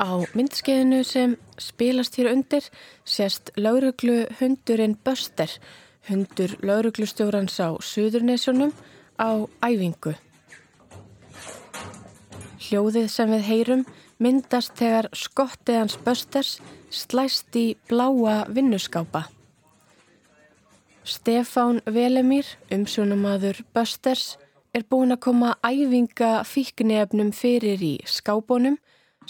Á myndskeiðinu sem spilast hér undir sést lauruglu hundurinn Böster, hundur lauruglustjórans á Suðurnesunum á æfingu. Hljóðið sem við heyrum myndast þegar skottið hans Bösters slæst í bláa vinnuskápa. Stefán Velemír, umsjónumadur Bösters, er búin að koma æfinga fíknefnum fyrir í skábónum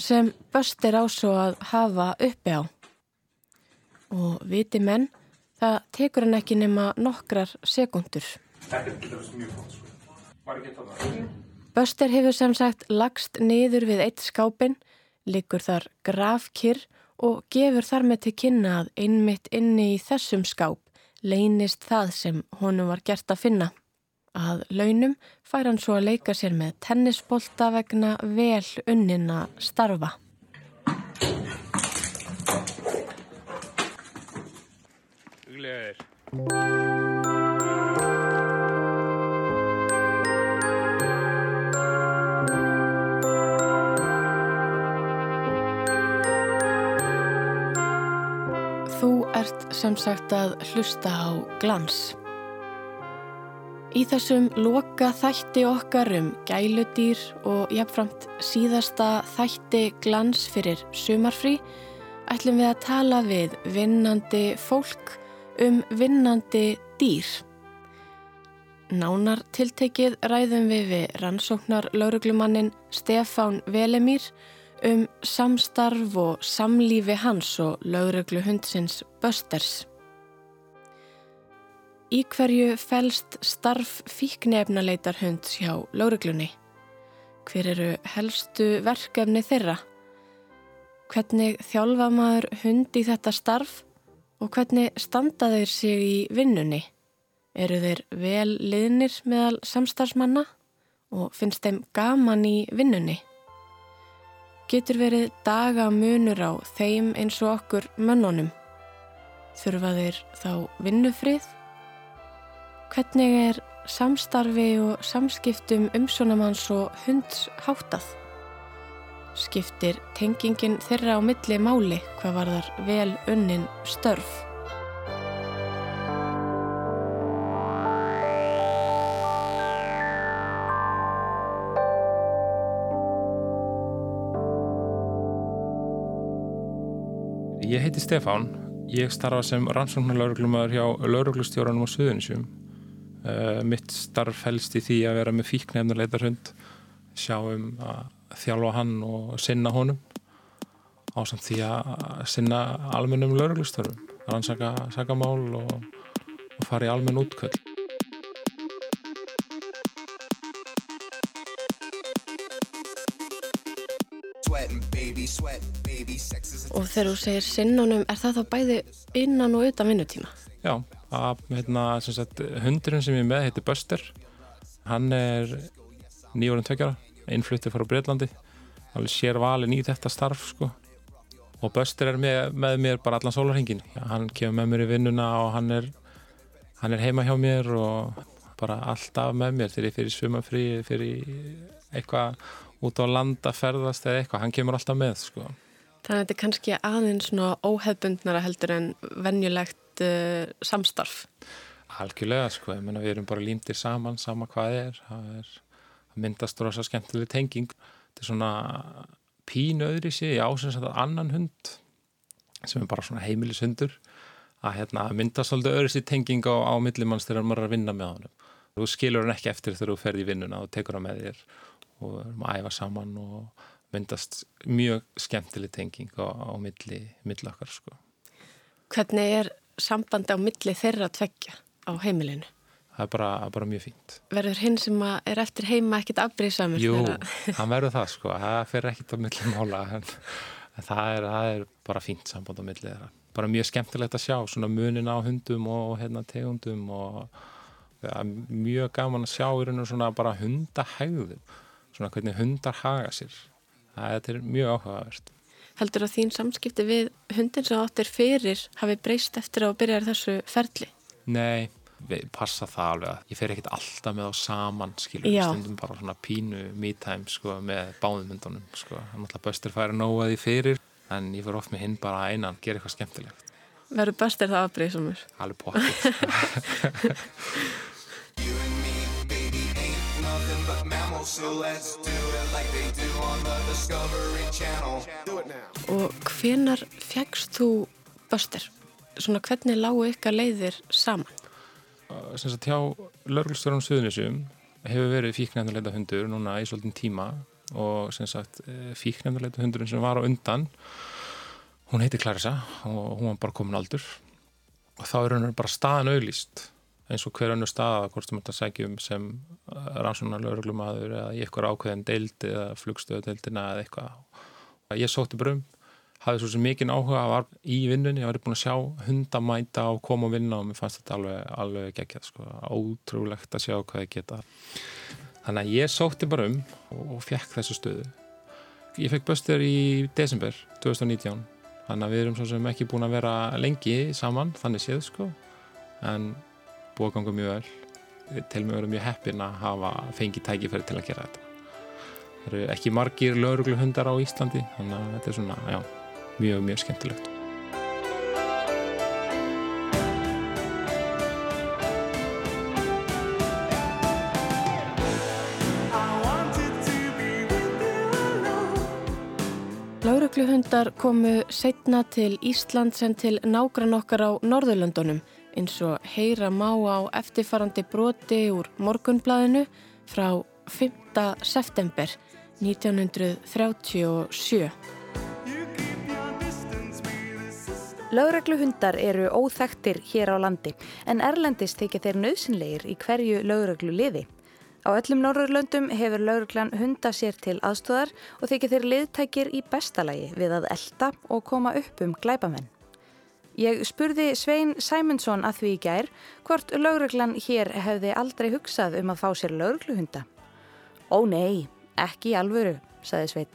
sem Böster á svo að hafa uppi á. Og viti menn, það tekur hann ekki nema nokkrar sekundur. Böster hefur sem sagt lagst niður við eitt skápin, liggur þar grafkyrr og gefur þar með til kynna að einmitt inni í þessum skáp leynist það sem honum var gert að finna. Að launum fær hann svo að leika sér með tennisbolta vegna vel unnina starfa. Huglegaðir. Þú ert sem sagt að hlusta á glans. Í þessum loka þætti okkar um gæludýr og jafnframt síðasta þætti glans fyrir sumarfrí ætlum við að tala við vinnandi fólk um vinnandi dýr. Nánar tiltekið ræðum við við rannsóknar lauruglumannin Stefán Velemír um samstarf og samlífi hans og lauruglu hundsins Bösters. Í hverju fælst starf fíknefnaleitar hunds hjá lauruglunni? Hver eru helstu verkefni þeirra? Hvernig þjálfa maður hund í þetta starf og hvernig standa þeir sig í vinnunni? Eru þeir vel liðnir meðal samstarfsmanna og finnst þeim gaman í vinnunni? Getur verið daga munur á þeim eins og okkur mönnunum? Þurfa þeir þá vinnufrið? Hvernig er samstarfi og samskiptum umsónamanns og hunds háttað? Skiptir tengingin þeirra á milli máli hvað var þar vel unnin störf? Ég heiti Stefán. Ég starfa sem rannsóknarlauruglumæður hjá lauruglustjóranum á Suðunisjum. Uh, mitt starf helst í því að vera með fíknefnuleitar hund, sjá um að þjálfa hann og sinna honum á samt því að sinna almennum lauruglustörfum, rannsaka sakamál og, og fara í almenn útköll. Og þegar þú segir sinnunum, er það þá bæði innan og utan vinnutíma? Já, að, hérna, hundurinn sem ég er með heitir Buster. Hann er nýjórun tveggjara, innfluttið frá Breitlandi. Alveg sér valin í þetta starf, sko. Og Buster er með, með mér bara allan sólarhengin. Hann kemur með mér í vinnuna og hann er, hann er heima hjá mér og bara alltaf með mér þegar ég fyrir svumafrí, fyrir eitthvað út á land að ferðast eða eitthvað. Hann kemur alltaf með, sko. Þannig að þetta er kannski aðeins svona óhefbundnara heldur en venjulegt uh, samstarf. Algjörlega sko, ég menna við erum bara límtir saman, sama hvað er, það er það myndast rosa skemmtileg tenging. Þetta er svona pínu öðri sig, ég ásins að annan hund sem er bara svona heimilishundur að hérna, myndast svolítið öðri sig tenging á, á millimanns þegar maður er að vinna með honum. Þú skilur hann ekki eftir þegar þú ferði í vinnuna og tekur hann með þér og erum að æfa saman og myndast mjög skemmtileg tenging á, á milli, milli okkar sko. Hvernig er sambandi á milli þeirra tveggja á heimilinu? Það er bara, bara mjög fínt. Verður hinn sem er eftir heima ekkit afbríðsamur? Jú, hann verður það sko, það fer ekkit á milli mála en, það, er, það er bara fínt samband á milli þeirra. Bara mjög skemmtilegt að sjá svona munin á hundum og hérna, tegundum og ja, mjög gaman að sjá í rauninu svona bara hundahægðum, svona hvernig hundar haga sér. Það er mjög áhugavert. Heldur að þín samskipti við hundin sem áttir fyrir hafi breyst eftir að byrja þessu ferli? Nei, við passa það alveg að ég fer ekkert alltaf með á saman skilur, stundum bara svona pínu me time sko með báðum myndunum sko, hann alltaf bestur færi því fyrir en ég fer oft með hinn bara einan, gera eitthvað skemmtilegt Verður bestir það aðbreyðsumur. alveg pokkið but mammals, so let's do it like they do on the Discovery Channel. Do it now. Og hvenar fegst þú Buster? Svona hvernig lágu ykkar leiðir saman? sem sagt hjá lörglustjórnum Suðunisum hefur verið fíknefndarleita hundur núna í svolítinn tíma og sem sagt fíknefndarleita hundurinn sem var á undan hún heiti Clarissa og hún var bara komin aldur og þá er hennar bara staðan auðlýst eins og hver önnur staða hvort sem þetta segjum sem rannsóna lörglumadur eða í eitthvað ákveðin deildi eða flugstöðudeildina eða eitthvað ég sótti bara um hafði svo sem mikinn áhuga var í vinnunni, ég var búin að sjá hundamæta og koma og vinna og mér fannst þetta alveg, alveg geggjað, sko, ótrúlegt að sjá hvað ég geta. Þannig að ég sótti bara um og fekk þessu stöðu. Ég fekk böstur í desember 2019, þannig að við erum svo sem ekki búin að vera lengi saman, þannig séð, sko, en búið að ganga mjög vel. Til mig verið mjög heppin að hafa fengið tækifæri til að gera þetta. Það eru ekki margir lauruglu hundar á Íslandi, þannig að þetta er svona, já, mjög, mjög skemmtilegt. Láregluhundar komu setna til Ísland sem til nágrann okkar á Norðurlöndunum eins og heyra má á eftirfarandi broti úr morgunblæðinu frá 5. september 1937. Lögregluhundar eru óþektir hér á landi en erlendis þykja þeir nöðsynleir í hverju lögreglu liði. Á öllum Norrlöndum hefur lögreglan hunda sér til aðstóðar og þykja þeir liðtækir í bestalagi við að elda og koma upp um glæpamenn. Ég spurði Svein Sæmundsson að því í gær hvort lögreglan hér hefði aldrei hugsað um að fá sér lögregluhunda. Ó nei, ekki í alvöru, saði Svein.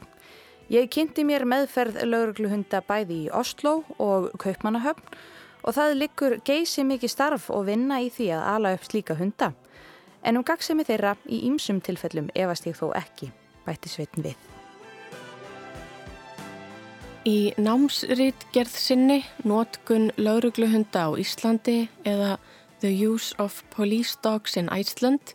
Ég kynnti mér meðferð lögregluhunda bæði í Oslo og Kaupmannahöfn og það liggur geysi mikið starf og vinna í því að ala upp slíka hunda. En um gagsemi þeirra í ýmsum tilfellum efast ég þó ekki, bætti Svein við. Í námsrít gerð sinni, nótkun laurugluhunda á Íslandi eða The Use of Police Dogs in Iceland,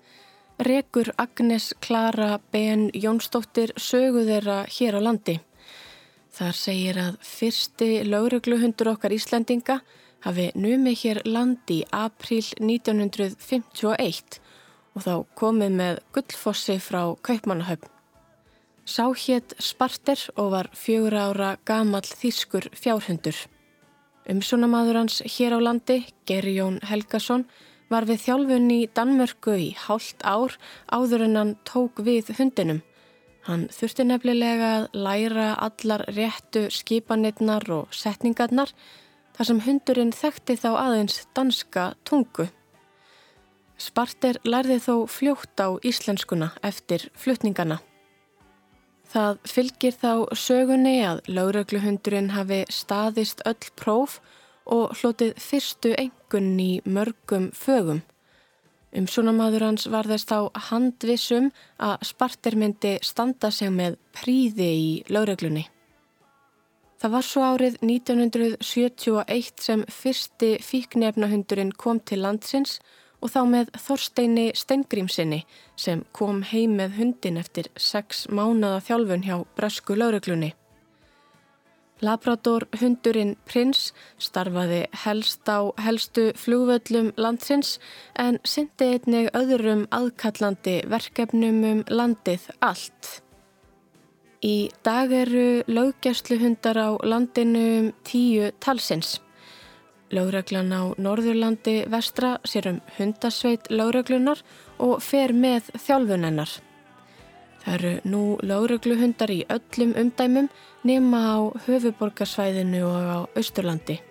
rekur Agnes Klara Ben Jónsdóttir sögu þeirra hér á landi. Þar segir að fyrsti laurugluhundur okkar Íslandinga hafi numið hér landi í april 1951 og þá komið með gullfossi frá Kaupmannahöfn. Sá hétt Sparter og var fjögur ára gamall þýskur fjárhundur. Umsónamaður hans hér á landi, Gerjón Helgason, var við þjálfun í Danmörku í hálft ár áður en hann tók við hundinum. Hann þurfti nefnilega að læra allar réttu skipanirnar og setningarnar þar sem hundurinn þekkti þá aðeins danska tungu. Sparter lærði þó fljótt á íslenskuna eftir flutningana. Það fylgir þá sögunni að laurögluhundurinn hafi staðist öll próf og hlotið fyrstu engun í mörgum fögum. Umsónamaður hans var þess þá handvissum að Sparter myndi standa sig með príði í lauröglunni. Það var svo árið 1971 sem fyrsti fíknefnahundurinn kom til landsins og þá með Þorsteini Steingrímsinni sem kom heim með hundin eftir sex mánada þjálfun hjá Bresku lauruglunni. Labrador hundurinn Prins starfaði helst á helstu flúvöllum landsins en syndi einnig öðrum aðkallandi verkefnum um landið allt. Í dag eru löggæsluhundar á landinu um tíu talsins. Lögreglan á Norðurlandi vestra sér um hundasveit lögreglunar og fer með þjálfunennar. Það eru nú lögregluhundar í öllum umdæmum nema á höfuborgarsvæðinu og á Austurlandi.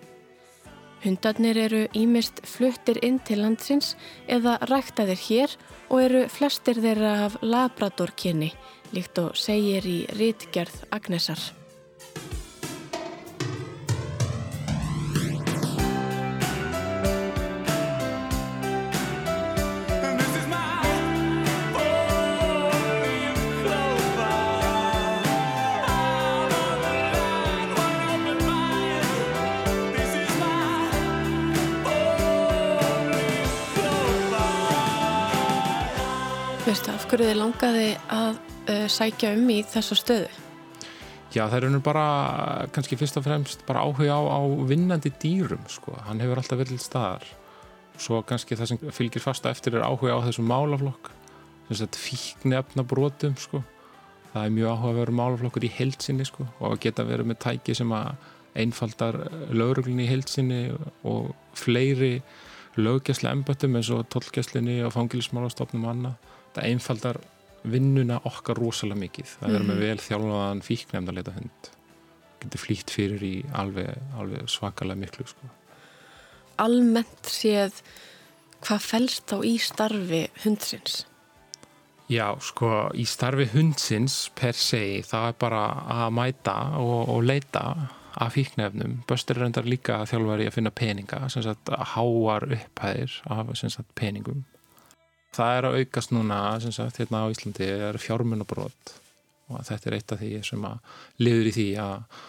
Hundarnir eru ímist fluttir inn til landsins eða ræktaðir hér og eru flestir þeirra af labradorkynni, líkt og segir í rítgerð Agnesar. Akkur þið langaði að uh, sækja um í þessa stöðu? Já, það er bara kannski fyrst og fremst bara áhuga á, á vinnandi dýrum sko. Hann hefur alltaf verið til staðar. Svo kannski það sem fylgir fasta eftir er áhuga á þessum málaflokk. Þess að fíkni efna brotum sko. Það er mjög áhuga að vera málaflokkur í heilsinni sko og að geta verið með tæki sem að einfaldar lögreglunni í heilsinni og fleiri löggjæsla emböttum eins og tollgjæslinni og fangilismálastofnum og annað. Það einfaldar vinnuna okkar rosalega mikið. Það er með vel þjálfaðan fíknefndarleita hund. Getur flýtt fyrir í alveg, alveg svakalega miklu sko. Almennt séð hvað fælst þá í starfi hundsins? Já, sko, í starfi hundsins per se, það er bara að mæta og, og leita af fíknefnum. Böstur er endar líka þjálfari að finna peninga, sem sagt háar upphæðir af sagt, peningum. Það er að aukast núna, sem sagt, hérna á Íslandi, er fjármunabrót og þetta er eitt af því sem að liður í því að,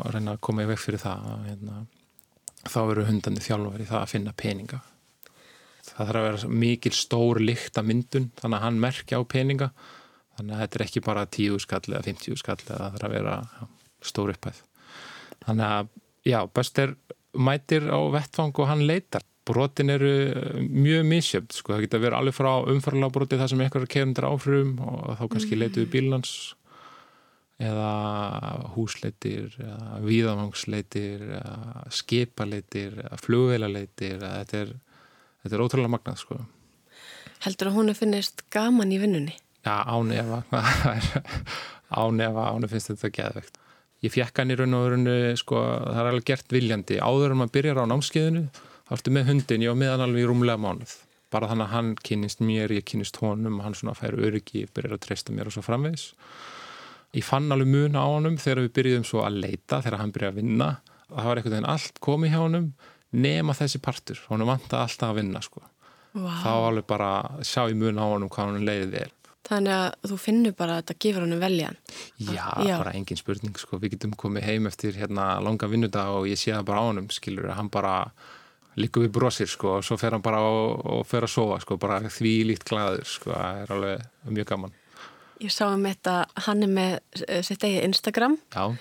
að reyna að koma í veg fyrir það að hérna, þá eru hundandi þjálfari það að finna peninga. Það þarf að vera mikil stór líkt að myndun þannig að hann merkja á peninga þannig að þetta er ekki bara 10 skall eða 50 skall eða það þarf að vera stór upphæð. Þannig að já, best er mætir á vettfang og hann leitar brotin eru mjög misjöfn sko, það geta verið alveg frá umfærlega broti það sem er keðundir áfrum og þá kannski mm. leituðu bílans eða húsleitir eða víðavangsleitir eða skipaleitir eða flugveilaleitir þetta er þetta er ótrúlega magnað sko. Heldur að hún finnist gaman í vinnunni? Já, ánefa ánefa, ánefa finnst þetta geðvegt ég fjekk hann í raun og raun sko, það er alveg gert viljandi áður en maður byrjar á námskeiðinu þá ertu með hundin, ég var með hann alveg í rúmlega mánuð bara þannig að hann kynist mér ég kynist honum, hann svona fær öryggi byrjar að treysta mér og svo framvegs ég fann alveg mun á honum þegar við byrjuðum svo að leita, þegar hann byrjaði að vinna það var einhvern veginn allt komið hjá honum nema þessi partur, honum vant að alltaf að vinna sko. wow. þá alveg bara sjá í mun á honum hvað hann leiði vel Þannig að þú finnur bara að þetta gefur honum veljan Já, Já. bara engin spurning sko. við getum komið heim eftir hérna langa vinnudag og ég sé það bara á honum skilur, hann bara líka við brosir sko, og svo fer hann bara og, og fer að sofa sko, bara því líkt glæður sko, það er alveg mjög gaman. Ég sá um þetta, hann er með eh, sitt eigið Instagram. Já.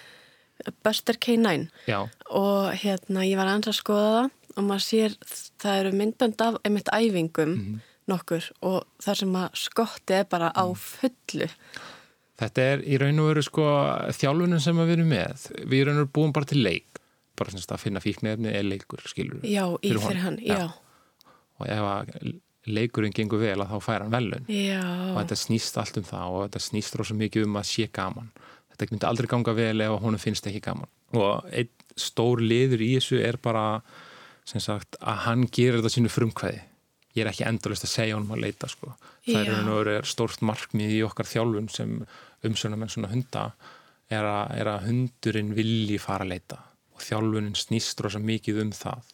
Buster K9 Já. og hérna ég var aðeins að skoða það og maður sér það eru myndbönd af einmitt æfingum mm -hmm. nokkur og það sem að skotti er bara á mhm. fullu. Þetta er í raun og veru sko þjálfunum sem við erum með. Við erum búin bara til leik bara semst að finna fíknefni eða leikur skilur Já, í fyrir, hann, já. já. Og ef að leikurinn gengur vel að þá fær hann velun já. og þetta snýst allt um það og þetta snýst rosa mikið um að sé gaman. Þetta myndi aldrei ganga vel ef honum finnst ekki gaman. Og einn stór liður í þessu er bara sagt, að hann gerir þetta sínu frumkvæði. Ég er ekki endalist að segja honum að leita sko. það er, er stórt markmið í okkar þjálfun sem umsönum en svona hunda er að, er að hundurinn vilji fara að leita og þjálfunin snýst rosa mikið um það.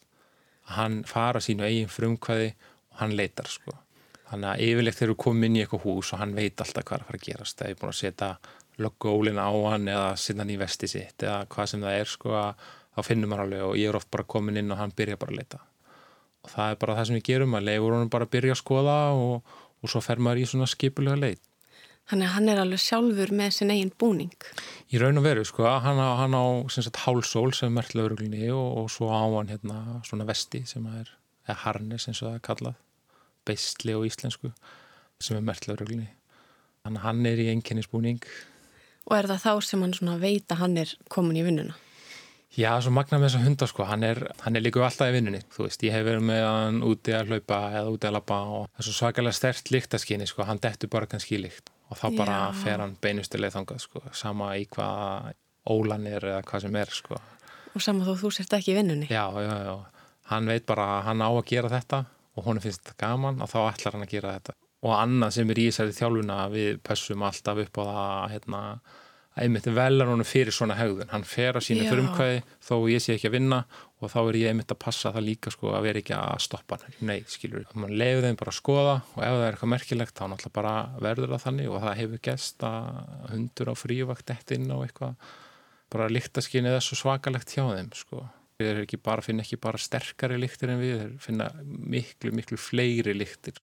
Að hann fara sínu eigin frumkvæði og hann leitar sko. þannig að yfirlegt þegar þú komið inn í eitthvað hús og hann veit alltaf hvað er að fara að gerast. Það er búin að setja loggólin á hann eða sinna hann í vesti sitt eða hvað sem það er sko þá finnum maður alveg og ég er oft bara komin inn og hann byrja bara að leita. Og það er bara það sem við gerum að leifur hann bara að byrja að skoða og, og svo fer maður í svona skipulega leit Þannig að hann er alveg sjálfur með sin eigin búning. Í raun og veru sko, hann á, hann á sagt, hálsól sem er mert lauruglinni og, og svo á hann hérna svona vesti sem er, eða harnis eins og það er kallað beistli og íslensku sem er mert lauruglinni Þannig að hann er í einkennisbúning. Og er það þá sem hann veit að hann er komin í vinnuna? Já, svo magna með þessa hundar sko, hann er, hann er líka alltaf í vinnunni, þú veist, ég hef verið með hann úti að hlaupa eða úti að lappa og það er svo svakalega stert líktaskinni sko, hann dettur bara kannski líkt og þá bara Já. fer hann beinustileg þangað sko, sama í hvað ólan er eða hvað sem er sko. Og sama þó þú sért ekki í vinnunni? Já, já, já, hann veit bara að hann á að gera þetta og hún finnst þetta gaman og þá ætlar hann að gera þetta og annað sem er í þessari þjálfuna við pössum alltaf upp á það, hérna einmitt velar honum fyrir svona hegðun hann fer að sína frumkvæði þó ég sé ekki að vinna og þá er ég einmitt að passa það líka sko að vera ekki að stoppa hann nei, skilur, mann leiður þeim bara að skoða og ef það er eitthvað merkilegt þá náttúrulega bara verður það þannig og það hefur gest að hundur á frívakt ettinn og eitthvað bara líktaskinnið er svo svakalegt hjá þeim sko. Við ekki bara, finna ekki bara sterkari líktir en við, finna miklu, miklu fleiri líktir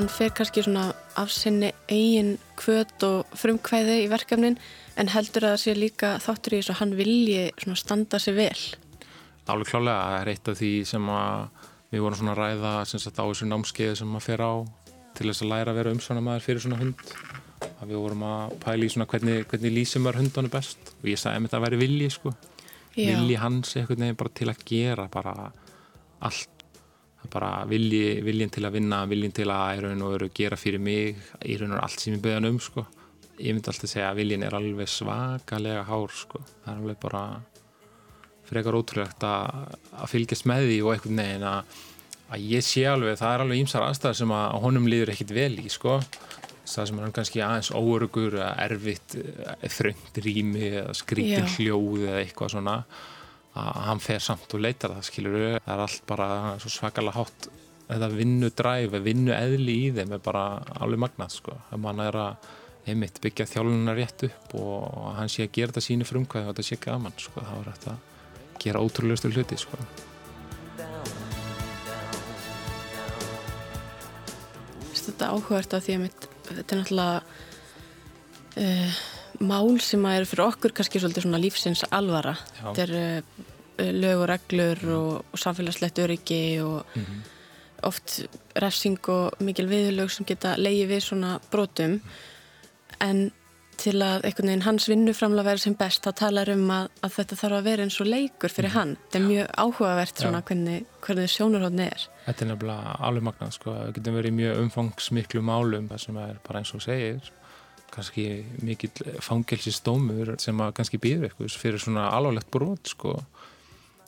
hann fer kannski svona af sinni eigin kvöt og frumkvæði í verkefnin en heldur að það sé líka þáttur í þess að hann vilji svona standa sig vel. Alveg klálega, það er eitt af því sem að við vorum svona að ræða sem sagt á þessu námskeiði sem maður fer á til þess að læra að vera umsvonamæður fyrir svona hund. Að við vorum að pæla í svona hvernig, hvernig lýsum maður hundanu best. Og ég sagði að þetta væri vilji sko. Vilji hans einhvern veginn bara til að gera bara allt bara vilji, viljin til að vinna viljin til að í raun og veru gera fyrir mig í raun og veru allt sem ég beðan um sko. ég myndi alltaf segja að viljin er alveg svakalega hár sko. það er alveg bara frekar ótrúlegt að, að fylgjast með því og einhvern veginn að, að ég sé alveg, það er alveg ímsar aðstæðar sem að honum líður ekkit vel í sko. það sem hann kannski aðeins óörugur eða erfitt, þröngt rými eða skrítin Já. hljóð eða eitthvað svona að hann fer samt og leitar það skilur það er allt bara svo svakalega hátt þetta vinnu dræf, vinnu eðli í þeim er bara alveg magnað sko. ef mann er að einmitt byggja þjálfunar rétt upp og hann sé að gera þetta sínu frumkvæði og þetta sé gaman sko. þá er þetta að gera ótrúlegustu hluti sko. Þetta áhugavert að því að þetta er náttúrulega uh, mál sem að eru fyrir okkur kannski svolítið svona lífsins alvara. Já. Þetta er uh, lög og reglur og, og samfélagslegt öryggi og Mhm. oft refsing og mikil viðlög sem geta leiði við svona brotum en til að einhvern veginn hans vinnuframla verið sem best þá talar um að, að þetta þarf að vera eins og leikur fyrir hann. Þetta er mjög áhugavert Mhm. Svona hvernig, hvernig sjónurhóðni er. Þetta er nefnilega alveg magnað sko. við getum verið mjög umfangsmiklu málum það sem er bara eins og segir kannski mikill fangelsistómur sem að kannski býður eitthvað fyrir svona alvarlegt brot sko.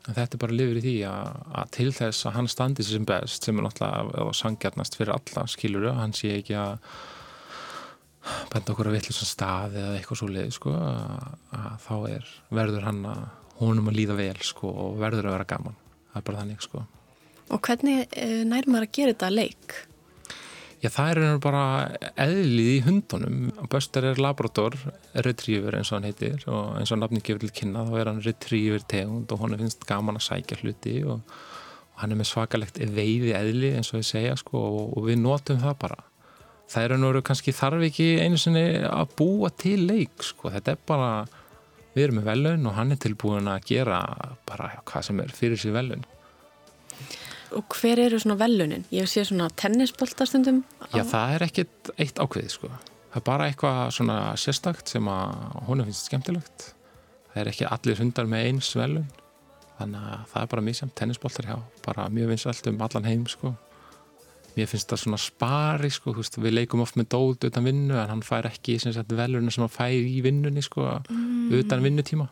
en þetta er bara lifur í því að, að til þess að hann standi sem best sem er náttúrulega sangjarnast fyrir alla skilur hann sé ekki að benda okkur að vitlu stað eða eitthvað svo leið sko, að, að þá er verður hann að honum að líða vel sko, og verður að vera gaman það er bara þannig sko Og hvernig uh, nær maður að gera þetta leik? Já, það er bara eðlið í hundunum. Buster er labrador, retriever eins og hann heitir og eins og nafni gefur til kynna þá er hann retriever tegund og hann finnst gaman að sækja hluti og, og hann er með svakalegt veiði eðli eins og ég segja sko og, og við notum það bara. Það er einhverju kannski þarf ekki einu sinni að búa til leik sko. Þetta er bara, við erum með velun og hann er tilbúin að gera bara hvað sem er fyrir sér velun. Og hver eru svona velunin? Ég sé svona tennisboltastundum. Já, það er ekkit eitt ákveði sko. Það er bara eitthvað svona sérstakt sem að honum finnst skemmtilegt. Það er ekki allir hundar með eins velun. Þannig að það er bara mjög samt tennisboltar hjá. Bara mjög vinsalt um allan heim sko. Mér finnst það svona spari sko. Veist, við leikum oft með dót utan vinnu en hann fær ekki sem sagt, veluna sem hann fær í vinnunni sko. Utan vinnutíma.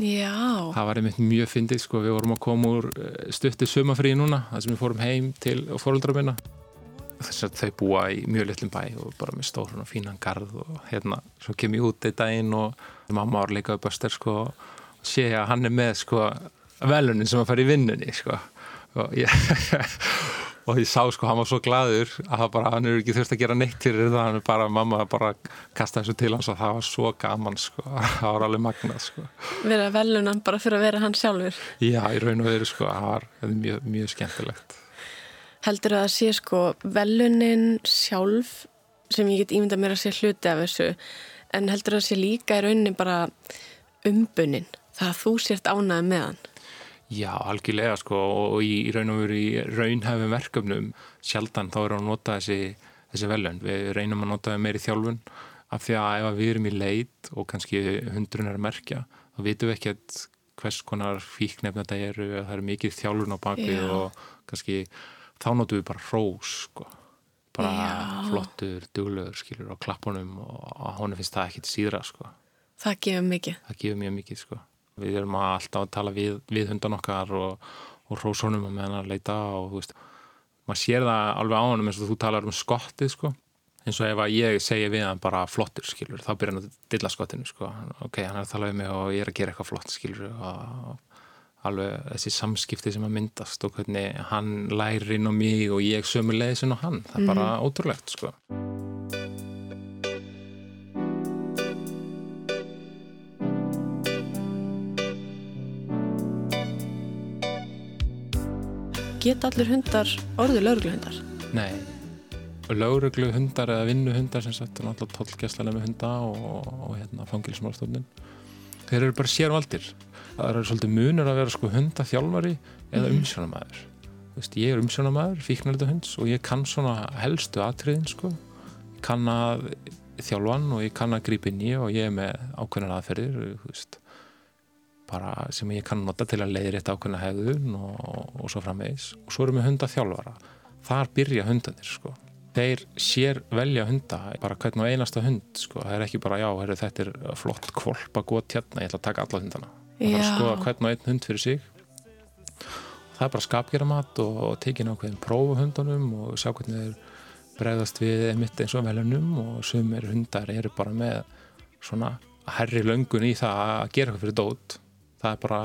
Já, Það var einmitt mjög fyndið sko. Við vorum að koma úr eh, stuttu sumafríi núna. Það sem við fórum heim til fóruldra minna þess að þau búa í mjög litlum bæ og bara með stórun og fínan garð og hérna, svo kem ég út einn daginn og mamma var líka upp öster sko og sé að hann er með sko velunin sem að fara í vinnunni sko og ég og ég sá sko, hann var svo gladur að bara, hann er ekki þurft að gera neitt fyrir það, hann er bara, mamma bara kasta þessu til hans og það var svo gaman sko, það var alveg magnað sko vera velunan bara fyrir að vera hann sjálfur. já, í raun og veru sko, það var mjög, mjög skemmtilegt Heldur að það sé sko velunin sjálf sem ég get ímyndað mér að sé hluti af þessu en heldur að það sé líka í rauninni bara umbunin það að þú sért ánæði með hann. Já, algjörlega sko og í í raun og veru í raunhæfum verkefnum sjaldan þá erum við að nota þessi, þessi velun. Við reynum að nota það meiri þjálfun af því að ef að við erum í leit og kannski hundrun að merkja þá vitum við ekkert hvers konar fíknefn þetta eru, það eru mikið þjálfun á bakvið Já. og kannski þá notum við bara hrós sko bara Já. flottur, duglegur skilur á klappunum og honum finnst það ekkit síðra sko Það gefur mikið. það gefur mjög mikið sko. Við erum að alltaf að tala við, við hundan okkar og, og rósónum og meðan að leita og þú veist, maður sér það alveg á honum eins og þú talar um skottið sko. eins og ef að ég segi við hann bara flottur skilur, þá byrjar hann að dilla skottinu sko. ok, hann er að tala við mig og ég er að gera eitthvað flott skilur og alveg þessi samskipti sem að myndast og hvernig hann lærir inn á mig og ég sömu leiðisinn á hann, það er bara ótrúlegt sko. Get allir hundar orðið laurugluhundar? Nei, lögreglu hundar eða vinnu hundar sem sagt, náttúrulega tollgæslega með hunda og, og hérna fangilsmálstofnin þeir eru bara sérvaldir. Það eru svolítið munur að vera sko hundaþjálfari eða umsjónamaður Þú veist, ég er umsjónamaður, fíknarlega hunds og ég kann svona helstu atriðin sko. Kann að þjálfan og ég kann að grípa inn í og ég er með ákveðnar aðferðir veist bara sem ég kann nota til að leiðir eitt ákveðna hegðun og, og svo framvegis. Og svo erum við hundaþjálfara. Þar byrja hundanir sko. Þeir sér velja hunda bara hvern og einasta hund sko. Það er ekki bara já, heru, þetta er flott kvolpa gott hérna, ég ætla að taka alla hundana. Það er að skoða hvern og einn hund fyrir sig. Það er bara skapgeramat og, og tekin ákveðin prófa hundunum og sjá hvernig þeir bregðast við mitt eins og velunum og sumir hundar eru bara með svona herri löngun í það að gera eitthvað fyrir dót það er bara,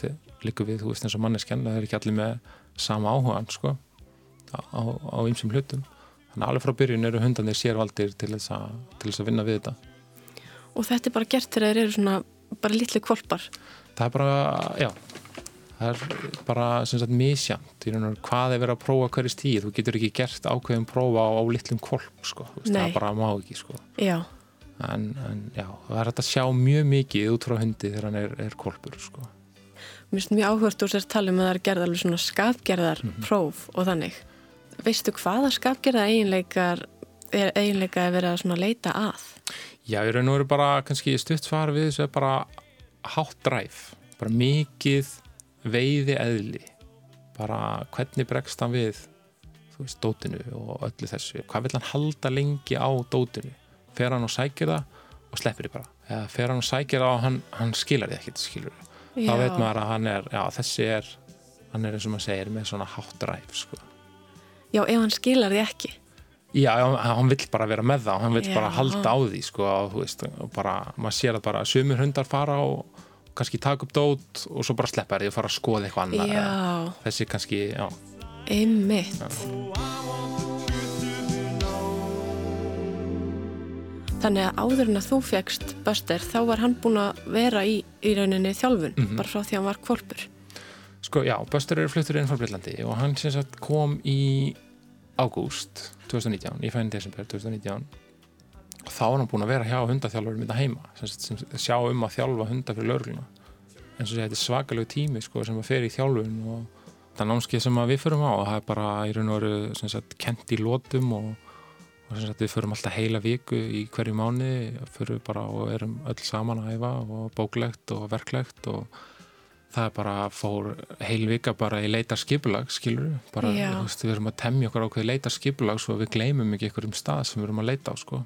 þið líku við þú veist eins og manneskjan, það er ekki allir með sama áhugan sko á, ýmsum hlutum. Þannig að alveg frá byrjun eru hundanir sérvaldir til þess, að, til þess að vinna við þetta. Og þetta er bara gert þegar þeir eru svona bara litli kvolpar. það er bara, já það er bara sem sagt misjant hvað er verið að prófa hverju stíð þú getur ekki gert ákveðin prófa á, á litlum kolp sko, það bara má ekki sko. Já, en, en já, það er hægt að sjá mjög mikið út frá hundi þegar hann er, er kolpur sko. mér finnst mjög áhvert úr sér tala um að það er gerð alveg svona skapgerðar próf og þannig. Veistu hvaða skapgerða eiginleikar er eiginleika að vera að svona leita að? Já, í raun og veru bara kannski stutt svar við þessu er bara hátt dræf, bara mikið veiði eðli bara hvernig bregst hann við þú veist, dótinu og öllu þessu hvað vil hann halda lengi á dótinu fer hann og sækir það og sleppir því bara, eða fer hann og sækir það og hann, hann skilar því ekkert, skilur þá veit maður að hann er, já, þessi er hann er eins og maður segir með svona hátt dræf sko. Já, ef hann skilar því ekki. Já, já, hann vill bara vera með það hann vill Já. bara halda á því sko, og, þú veist, og bara, maður sér að bara sumir hundar fara og kannski taka upp dót og svo bara sleppa því og fara að skoða eitthvað annað Já, þessi kannski, já, einmitt. Þannig að áður en að þú fegst Buster, þá var hann búinn að vera í, í rauninni þjálfun, Mhm. bara frá því að hann var kvolpur. sko, já, Böstur eru fluttur inn frá Breitlandi og hann sem sagt kom í ágúst 2019, í fæðin desember 2019 og þá er hann búin að vera hjá hundaþjálfur mynda heima, sem, sagt, sem sjá um að þjálfa hunda fyrir lögregluna en svo sé þetta er svakalegu tími sko, sem að fer í þjálfun og það námskeið sem við förum á það er bara í raun og veru sem kent í lótum og, og sem sagt, við förum alltaf heila viku í hverju mánu förum bara og erum öll saman að æfa og bóklegt og verklegt og það er bara fór heil vika bara í leita skipulag skilur bara, veist, við erum að temja okkur ákveði leita skipulag svo við gleymum ekki einhverjum stað sem við erum að leita á sko.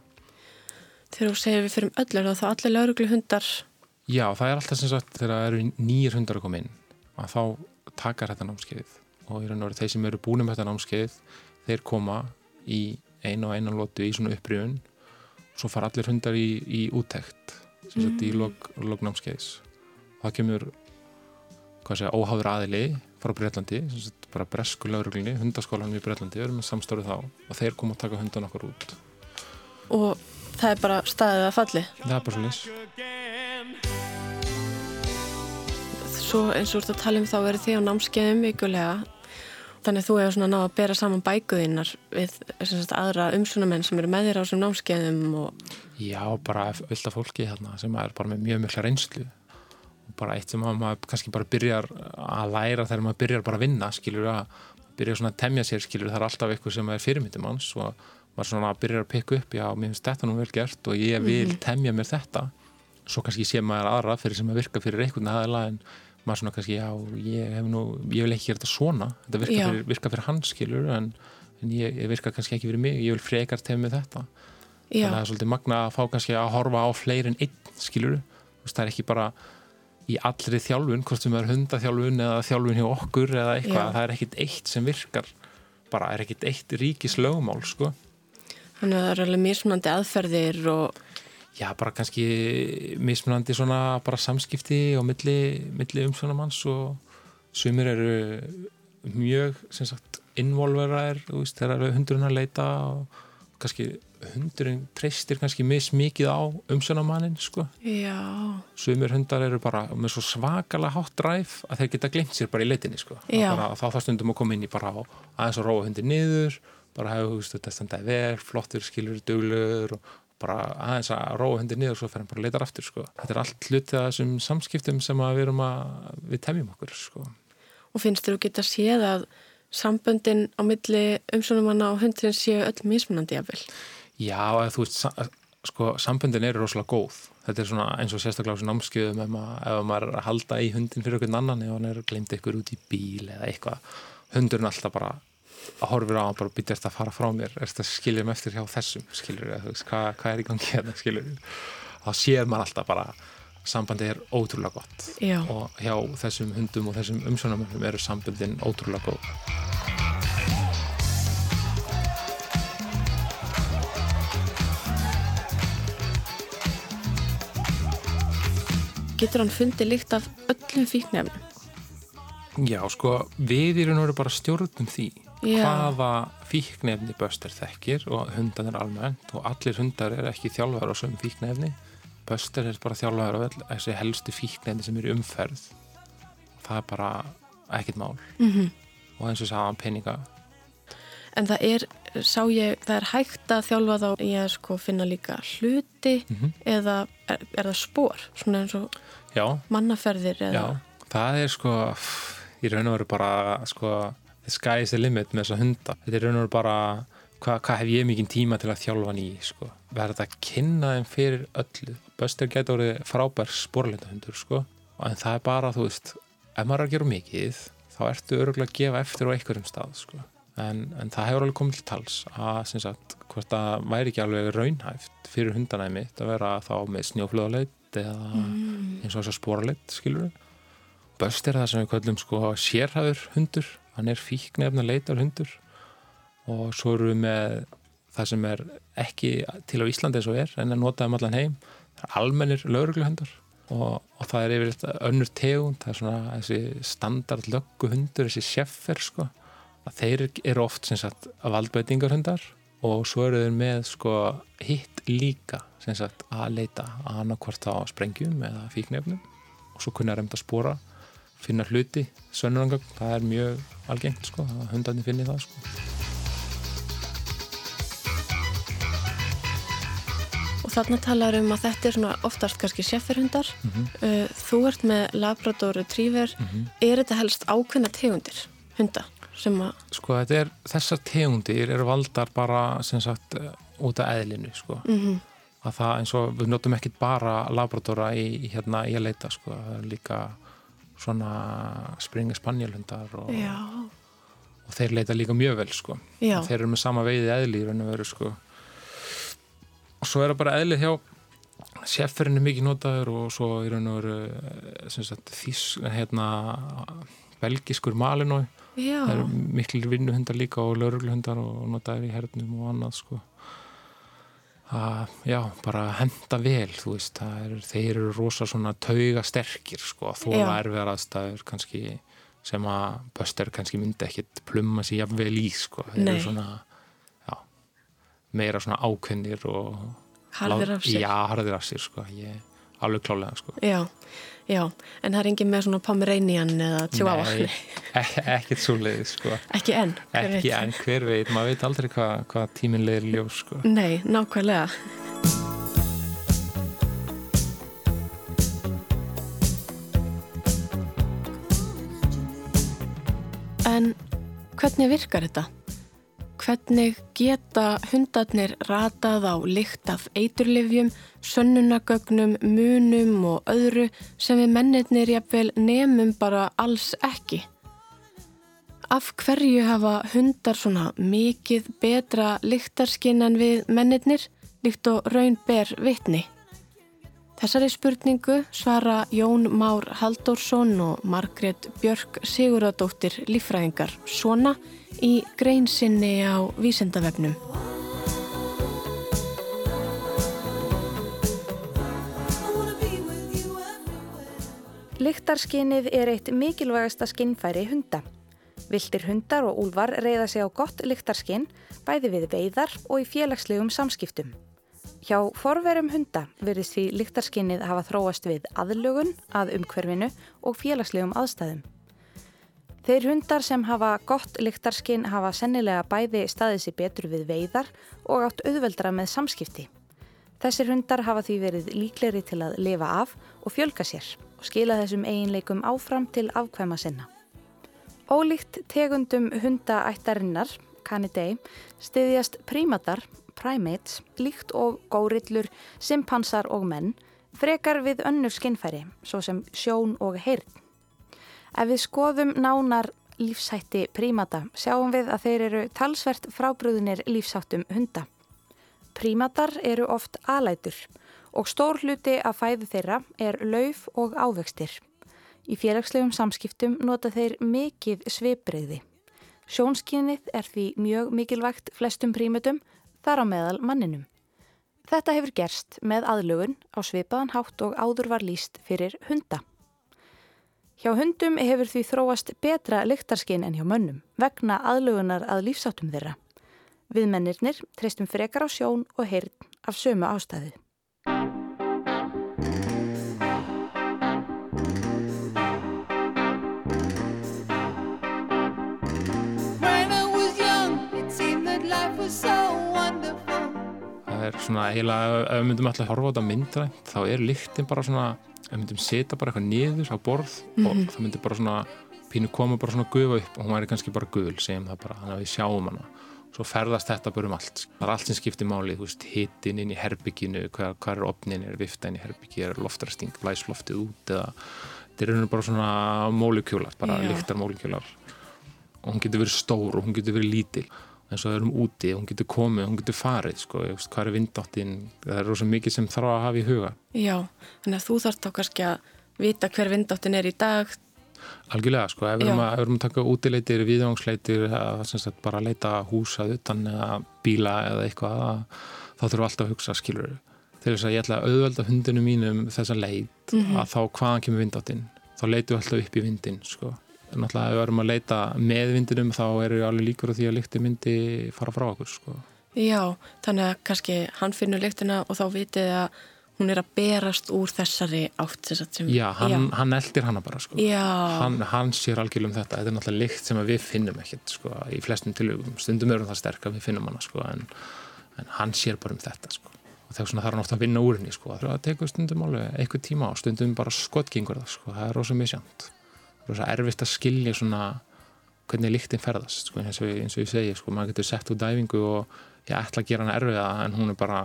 Þegar þú segir við fyrir öll er það þá allir lauruglu hundar Já, það er alltaf sem sagt þegar það eru nýjir hundar að koma inn að þá takar þetta námskeið og í þeir sem eru búin með þetta námskeið þeir koma í einu og einu lótu í svona upprýfun svo fara allir hundar í, í úttekt sem sagt í lok, lok námskeiðs og það kemur hvað segja, óháður aðili frá Breitlandi, sem sagt bara bresku lauruglunni, hundaskólanum í Breitlandi, við erum með samstöru þá og þeir koma að taka hundan okkur út. Og það er bara staðið að falli. það er bara svo leys Svo eins og þú ert að tala um þá verið þið á námskeiðum ykkurlega þannig að þú hefur svona náð að bera saman bækuðinnar við sagt, aðra umsunamenn sem eru með þér á þessum námskeiðum og Já, bara að fólki hérna sem er bara með mjög mikla reynslu. Og bara eitt sem að maður kannski bara byrjar að læra þegar maður byrjar bara að vinna skilur að byrja svona að temja sér skilur það er alltaf eitthvað sem er fyrirmyndum hans og maður svona byrjar að pikka upp já, mér finnst þetta nú vel gert og ég vil temja mér þetta. Svo kannski sé maður aðra fyrir sem að virka fyrir einhvern aðeila en maður svona kannski, já, ég hef nú ég vil ekki gera þetta svona, þetta virka, fyrir, virka fyrir hans skilur en, en ég, virka kannski ekki fyrir mig, ég vil frekar temja með þetta. Já, þannig að það er svolítið magna að fá kannski að horfa á fleiri en einn skilur það er ekki bara í allri þjálfun, hvort sem er hundaþjálfun eða þjálfun hjá okkur eða eitthvað það er ekkit eitt sem virkar. Bara er ekkit eitt ríkis lögumál sko. þannig að það eru alveg mismunandi aðferðir og já, bara kannski mismunandi svona bara samskipti og milli, milli umsjónamanns og sumir eru mjög sem sagt involveraðir, þú veist, þegar eru hundurinn að leita og kannski hundurinn treystir kannski mismikið á umsjónamannin, sko. Já, sumir hundar eru bara með svo svakalega hátt dræf að þeir geta glimt sér bara í leitinni sko. Bara, þá það stundum að koma inn í bara aðeins að róa hundir niður bara hefur, þú veist, þetta standaði vel, flottur, skilur, duglegur og bara aðeins að róa hundi niður og svo fer hann bara að leita aftur, sko. Þetta er allt hluti af þessum samskiptum sem að við erum að, við temjum okkur, sko. Og finnst þér að geta séð að samböndin á milli umsónumanna og hundurinn séu öll mismunandi jafnvel? Já, eða, þú veist, sko, samböndin eru rosalega góð. Þetta er svona eins og sérstaklega á þessu námskeiðum ef, maður, er að halda í hundin fyrir einhvern annan ef hann er glemt ykkur út í bíl eða eitthvað. Hundurinn alltaf bara að horfir á hann bara býta eftir að fara frá mér er þetta skilja mig eftir hjá þessum skilur við, hvað, hvað er í gangi hérna skilur við. Þá sér maður alltaf bara sambandi er ótrúlega gott Já. og hjá þessum hundum og þessum umsjónamönnum eru samböndin ótrúlega góð. Getur hann fundið líkt af öllum fíknefnum? Já, sko, við og veru bara stjórnum því Já. hvaða fíknefni Böster þekkir og hundan er almennt og allir hundar er ekki þjálfar á sömu fíknefni. Böster er bara þjálfar á þessi helstu fíknefni sem eru í umferð. Það er bara ekkert mál Mm -hmm. og eins og sagðan peninga. En það er, sá ég, það er hægt að þjálfa þá í að sko finna líka hluti Mm eða er, er það spór, svona eins og Já, mannaferðir eða... já, það er sko í raun og veru bara sko the sky is the limit með þessa hunda. Þetta er raun og bara hvað hva hef ég mikinn tíma til að þjálfa í sko. Verða að kynna þeim fyrir öllu. Böster getur orðið frábær sporleitahundur sko. En það er bara, þú veist, ef maður er að gera mikið þá ertu öruglega að gefa eftir á einhverjum stað sko. En, en það hefur alveg komið til tals að, sagt, hvort það væri ekki alveg raunhæft fyrir hundanæmi að vera þá með snjóflöðaleit eða eins og þess að spóraleit, skilur við. Böst er það sem við sko sérhæður hundur, hann er fíknefna leitar hundur og svo eru við með það sem er ekki til á Íslandi eins og er en að nota um allan heim, það er almennir laurugluhundar og, og það er yfir önnur tegund, það er svona þessi standard lögguhundur, þessi sjeffer sko, að þeir eru oft sem sagt valdbeitingarhundar og svo eru þeir með sko hitt líka sem sagt að leita að annarkvort á sprengjum eða fíknefnum og svo kunna reymda spóra finna hluti, sönnurangögn það er mjög algengt sko að hundarnir finni það sko Og þarna talar um að þetta er svona oftast kannski sefferhundar. Mhm. uh, þú ert með Labrador Retriever. Er þetta helst ákveðna tegundir hunda sko þetta er, þessar tegundir eru valdar bara sem sagt eh, út af eðlinu sko Mm að það eins og við notum ekkit bara labradora í, hérna í að leita sko, er líka svona springa spanjálhundar og, og þeir leita líka mjög vel sko. Já, þeir eru með sama veiði eðli í raun og veru sko. Og svo er það bara eðlið hjá er mikið notaður og svo í raun og veru eh, hérna belgiskur malinói það eru miklu vinnuhundar líka og laurugluhundar og notaður í hernum og annað sko að, já, bara henda vel þú veist, er, þeir eru rosa svona tauga sterkir sko Já. þóla erfiðar aðstæður kannski sem að Böster kannski myndi ekkit plumma sér jafnvel í sko þeir Nei. eru svona já, meira svona ákveðnir og Harðir af sér. já, harðir af sér sko ég, alveg klálega sko Já, já, en það er engin með svona Pomeranian eða Chihuahua. Nei, e ekkert svo leiði sko Ekki enn, hver ekki veit. en hver veit, maður veit aldrei hvað hva tíminn leiðir í ljós sko. Nei, nákvæmlega. En hvernig virkar þetta? Hvernig geta hundarnir ratað á lykt af eiturlifjum, sönnunagögnum, munum og öðru sem við mennirnir jafnvel nemum bara alls ekki? Af hverju hafa hundar svona mikið betra lyktarskinn en við mennirnir, líkt og raun ber vitni? Þessari spurningu svara Jón Már Halldórsson og Margrét Björk Siguradóttir líffræðingar svona í grein sinni á vísendavefnum. Lyktarskinnið er eitt mikilvægasta skinnfæri hunda. Viltir hundar og úlvar reyða sig á gott lyktarskinn bæði við veiðar og í félagslegum samskiptum. Hjá forverum hunda verðist því lyktarskinnið hafa þróast við aðlugun að umhverfinu og félagslegum aðstæðum. Þeir hundar sem hafa gott lyktarskinn hafa sennilega bæði staðið sér betur við veiðar og átt auðveldra með samskipti. Þessir hundar hafa því verið líkleri til að lifa af og fjölga sér og skila þessum eiginleikum áfram til afkvæma sinna. Ólíkt tegundum hundaættarinnar, Canidae, stiðjast prímatar, primates, líkt og górillur, simpansar og menn, frekar við önnur skinnfæri, svo sem sjón og heyrn. Ef við skoðum nánar lífshætti prímata sjáum við að þeir eru talsvert frábrúðinir lífsháttum hunda. Prímatar eru oft alætur og stór hluti af fæðu þeirra er lauf og ávextir. Í félagslegum samskiptum nota þeir mikið svipbreyði. Sjónskinnið er því mjög mikilvægt flestum prímatum þar á meðal manninum. Þetta hefur gerst með aðlugun á svipaðan hátt og áður var líst fyrir hunda. Hjá hundum hefur því þróast betra lyktarskinn en hjá mönnum vegna aðlugunar að lífsáttum þeirra. Við mennirnir treystum frekar á sjón og heyrn af sömu ástæðu. When I was young, it seemed that life was so wonderful. Það er svona eiginlega, ef við myndum alltaf horfa á þetta myndrænt, þá er lyktin bara svona, ef við myndum setja bara eitthvað niður á borð og það myndi bara svona, pínu koma bara svona gufa upp og hún væri kannski bara gul, segjum það bara, þannig að við sjáum hana. Svo ferðast þetta bara um allt. Það er allt sem skiptir máli, þú veist, hitin inn í herbygginu, hvað, hvað er opnin, er vifta inn í herbyggi, er loftrasting, læsloftið út eða þetta er bara svona mólekjúlar, bara Já. lyktar mólekjúlar og hún getur verið stór og hún getur verið lítil eins og það erum úti, hún getur komið, hún getur farið sko, hvað er vindáttin? Það er rosa mikið sem þarf að hafa í huga. Já, þannig að þú þarft þá kannski að vita hver vindáttin er í dag. algjörlega, sko, ef við erum að, við að taka útileitir, viðvangsleitir bara að leita húsað utan eða bíla eða eitthvað að- þá þurfum við alltaf að hugsa, skilur til þess að ég ætla að auðvelda hundinu mínum þessa leit, að þá hvaðan kemur vindáttin? Þá leitum við alltaf upp í vindin sko. Náttúrulega ef við erum að leita með vindinum þá eru alveg líkur á því að lykti myndi fara frá okkur sko. Já, þannig að kannski hann finnur lyktina og þá vitið að hún er að berast úr þessari átt sagt sem, Já, hann, hann eldir hana bara sko. Já. hann, hann sér algjörlega um þetta þetta er náttúrulega lykt sem við finnum ekkert sko, í flestum tilugum, stundum erum það sterk að við finnum hana sko, en, en hann sér bara um þetta sko. og þegar svona þarf hann ofta að vinna úr henni sko. það tekur stundum alveg eitthvað tíma og stundum bara skotgengur það, sko. það er rosa misjant rosa erfitt að skilja svona hvernig lyktin ferðast sko. eins, og, eins og ég segi, sko, maður getur sett úr dæfingu og ég ætla að gera hana erfiða en hún er bara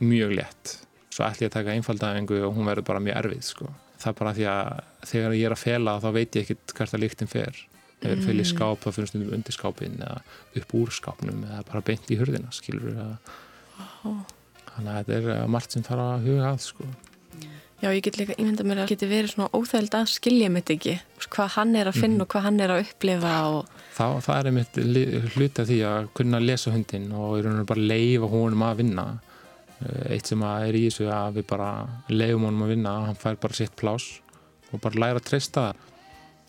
mjög létt svo ætla ég að taka einfaldæfingu og hún verður bara mjög erfið sko. það er bara því að þegar ég er að fela þá veit ég ekkert hvert að lyktin fer ef ég fela í skáp þá fyrir stundum undir skápin eða upp úr skápnum eða bara beint í hurðina skilur þannig að þetta er margt sem þarf að huga að sko. Já, ég get líka ímynda mér að geti verið svona óþægild að skilja mitt ekki. Hvað hann er að finna Mhm. og hvað hann er að upplifa og þá, það er einmitt af því að kunna lesa hundin og í rauninu bara leifa honum að vinna. Uh, eitt sem að er í þessu að við bara leifum honum að vinna, hann fær bara sitt plás og bara læra að treysta það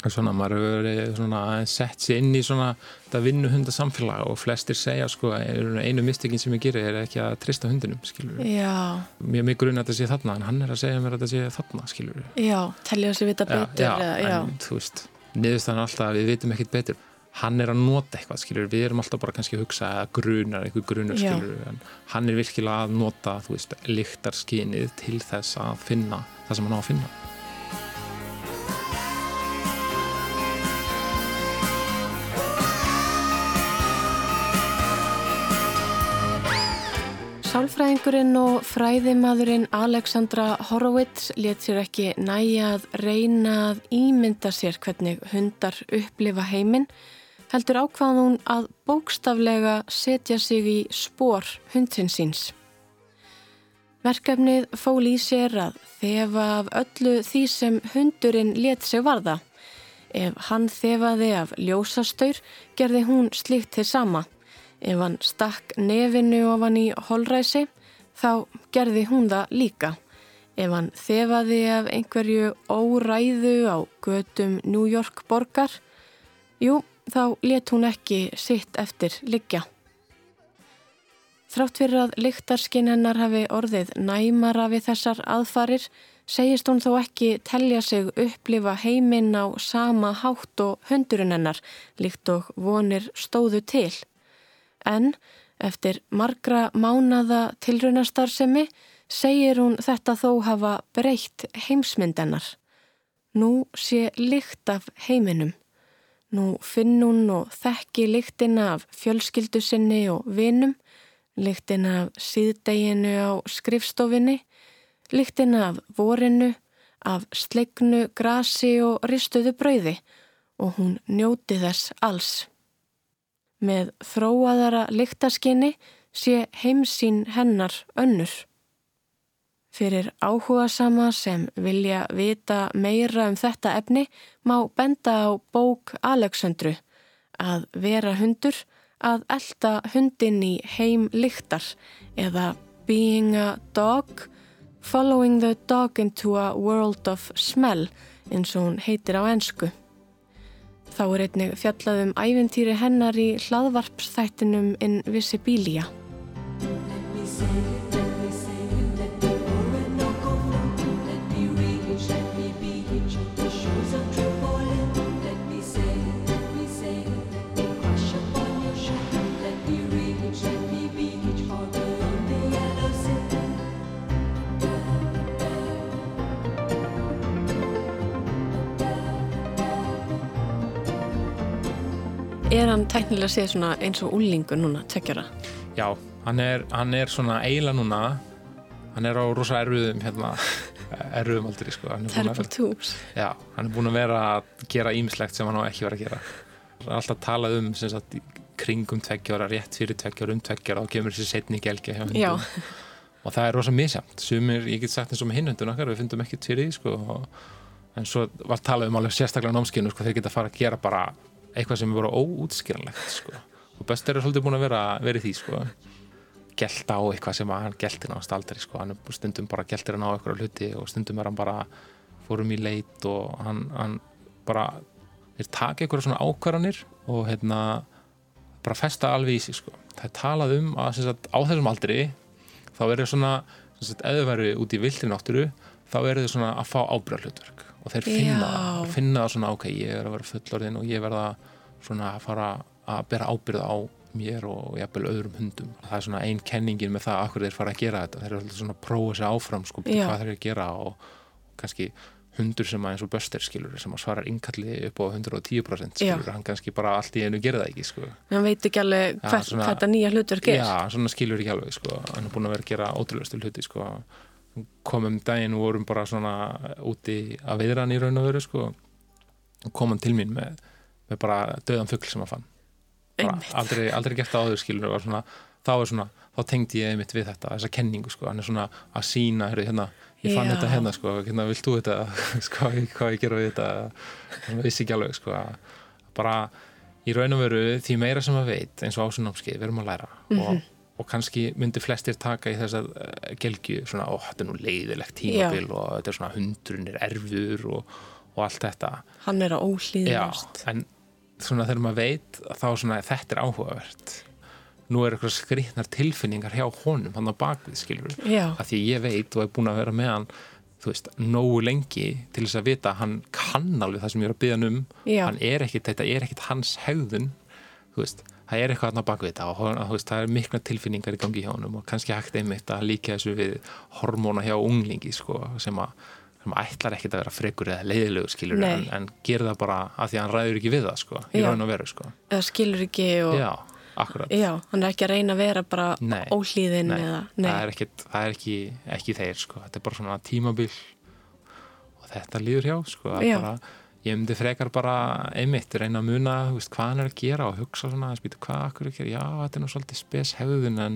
svona, maður hefur verið aðeins sett sér inn í svona þetta vinnuhunda samfélag og flestir segja sko, rauninu einu mistökin sem ég gerir er ekki að treysta hundinum, skilur við já, mér mig grunn að þetta sé þarna en hann er að segja mér að þetta sé þarna, skilur við já, telja sér vita betur já, já, já, en þú veist niðurstaðan er alltaf að við vitum ekkit betur. Hann er að nota eitthvað, skilur við erum alltaf bara kannski að hugsa að grunar, eitthvað grunur skilur við, en hann er virkilega að nota þú veist, Sálfræðingurinn og fræðimadurinn Alexandra Horowitz let sér ekki næja að reyna að ímynda sér hvernig hundar upplifa heiminn, heldur ákvað hún að bókstaflega setja sig í spór hundsins síns. Verkefnið fól í sér að þefa af öllu því sem hundurinn let sig varða. Ef hann þefaði af ljósastaur gerði hún slíkt til sama. Ef hann stakk nefinu ofan í holræsi, þá gerði hún það líka. Ef hann þefaði af einhverju óræðu á götum New York borgar, jú, þá let hún ekki sitt eftir liggja. Þrátt fyrir að lyktarskinn hennar hafi orðið næmara við þessar aðfarir, segist hún þó ekki telja sig upplifa heiminn á sama hátt og hundurinn hennar líkt og vonir stóðu til. En eftir margra mánada tilraunastarsemi segir hún þetta þó hafa breytt heimsmyndennar. Nú sé lykt af heiminum. Nú finn hún og þekki lyktina af fjölskyldu sinni og vinum, lyktina af síðdeginu á skrifstofinni, lyktina af vorinu, af sleiknu, grasi og ristuðu brauði og hún njóti þess alls. Með þróaðara lyktaskinni sé heimsín hennar önnur. Fyrir áhuga sama sem vilja vita meira um þetta efni má benda á bók Alexandru að vera hundur að elda hundin í heim lyktar eða Being a Dog, Following the Dog into a World of Smell eins og hún heitir á ensku. Þá er einnig fjallað um æventýri hennar í hlaðvarpsþættinum Invisibilia. Er hann tæknilega séð svona eins og úlingu núna, tekjara? Já, hann er, hann er svona eiginlega núna hann er á rosa erfiðum hérna, erfiðum aldrei sko. Hann er að- Terrible Twos. Já, hann er búin að vera að gera ímislegt sem hann á ekki verið að gera. Það er alltaf talað um sem sagt, kringum tveggjára, rétt fyrir tveggjára, um tveggjára og kemur þessi setni gelgi hjá hundum. Já. Og það er rosa misjamt. Sumir, ég get sagt eins og með hinnundun okkar, við fundum ekki fyrir því, sko. En svo var talað um alveg sérstaklega námskinu, sko, þeir geta að fara að gera bara eitthvað sem er bara óútskýranlegt, sko. Og bestur er svolítið búin að vera, vera í því, sko. Gelta á eitthvað sem hann geltir náttúrulega aldrei, sko. Hann er stundum bara geltir hann á eitthvað hluti og stundum er hann bara fórum í leit og hann, hann bara þeir taka einhverja svona ákvarðanir og hérna bara festa alveg í sig sko. það er talað um að sagt, á þessum aldri þá er þau svona þau væru út í viltri náttúru þá eru þau svona að fá ábyrðarhlutverk og þeir finna, Já. finna það svona ok, ég er að vera fullorðin og ég verða svona að fara að bera ábyrð á mér og jafnvel öðrum hundum það er svona ein kenningin með það akkur þeir fara að gera þetta þeir eru svona að prófa sig áfram sko, Já. hvað þeir eru að gera og kannski hundur sem að eins og Böster skilur sem að svarar innkalli upp á 110% skilur, hann kannski bara allt í einu gera það ekki sko. Hann veit ekki alveg Já, hvað þetta nýja hlutverk er. Já, svona skilur ekki alveg sko. hann er búin að vera að gera ótrúlega stil hluti sko. Komum daginn og vorum bara svona úti að veiðran í raun og veru sko. og kom hann til mín með, með bara döðan fugl sem hann fann. Aldrei, aldrei gert það áður skilur svona, þá svona, þá tengdi ég einmitt við þetta, þessa kenningu sko, hann er svona að sína, hérna, ég fann Já. þetta hérna sko, hérna, vilt þú þetta? Sko, hvað ég gera við þetta? Hann vissi ekki alveg sko. Bara í raun og veru því meira sem maður veit eins og ásunámski, við erum að læra. Og, og kannski myndi flestir taka í þess að gelgju svona, ó, þetta er nú leiðilegt tímabil og þetta er svona hundurinn er erfur og, og allt þetta Hann er að Já, óhlýðast. en svona þegar maður veit þá svona þetta er áhugavert nú er eitthvað skrýtnar tilfinningar hjá honum hann á bakvið skilur Já. að því ég veit og er búin að vera með hann þú veist, nógu lengi til þess að vita hann kann alveg það sem ég er að byggja hann um Já. hann er ekkit, þetta er ekkit hans hegðun þú veist, það er eitthvað hann á bakvið þetta og hann- veist, það er mikla tilfinningar í gangi hjá honum og kannski hægt einmitt að líka þessu við hormóna hjá unglingi sko, sem að sem ætlar ekkit að vera frekur eða leiðilegu skilur Nei. en, en gerir það bara að því að hann ræður ekki við það sko, í raun og veru sko. Eða skilur ekki og... já, akkurat Já, hann er ekki að reyna að vera bara Nei. óhlýðin Nei, eða... það er, ekkit, það er ekki, ekki þeir sko. þetta er bara svona tímabil og þetta líður hjá sko. að Já. bara, ég myndi frekar bara einmitt reyna að muna veist, hvað hann er að gera og hugsa svona spýta hvað akkur er að gera, já þetta er nú svolítið spes hefðun en,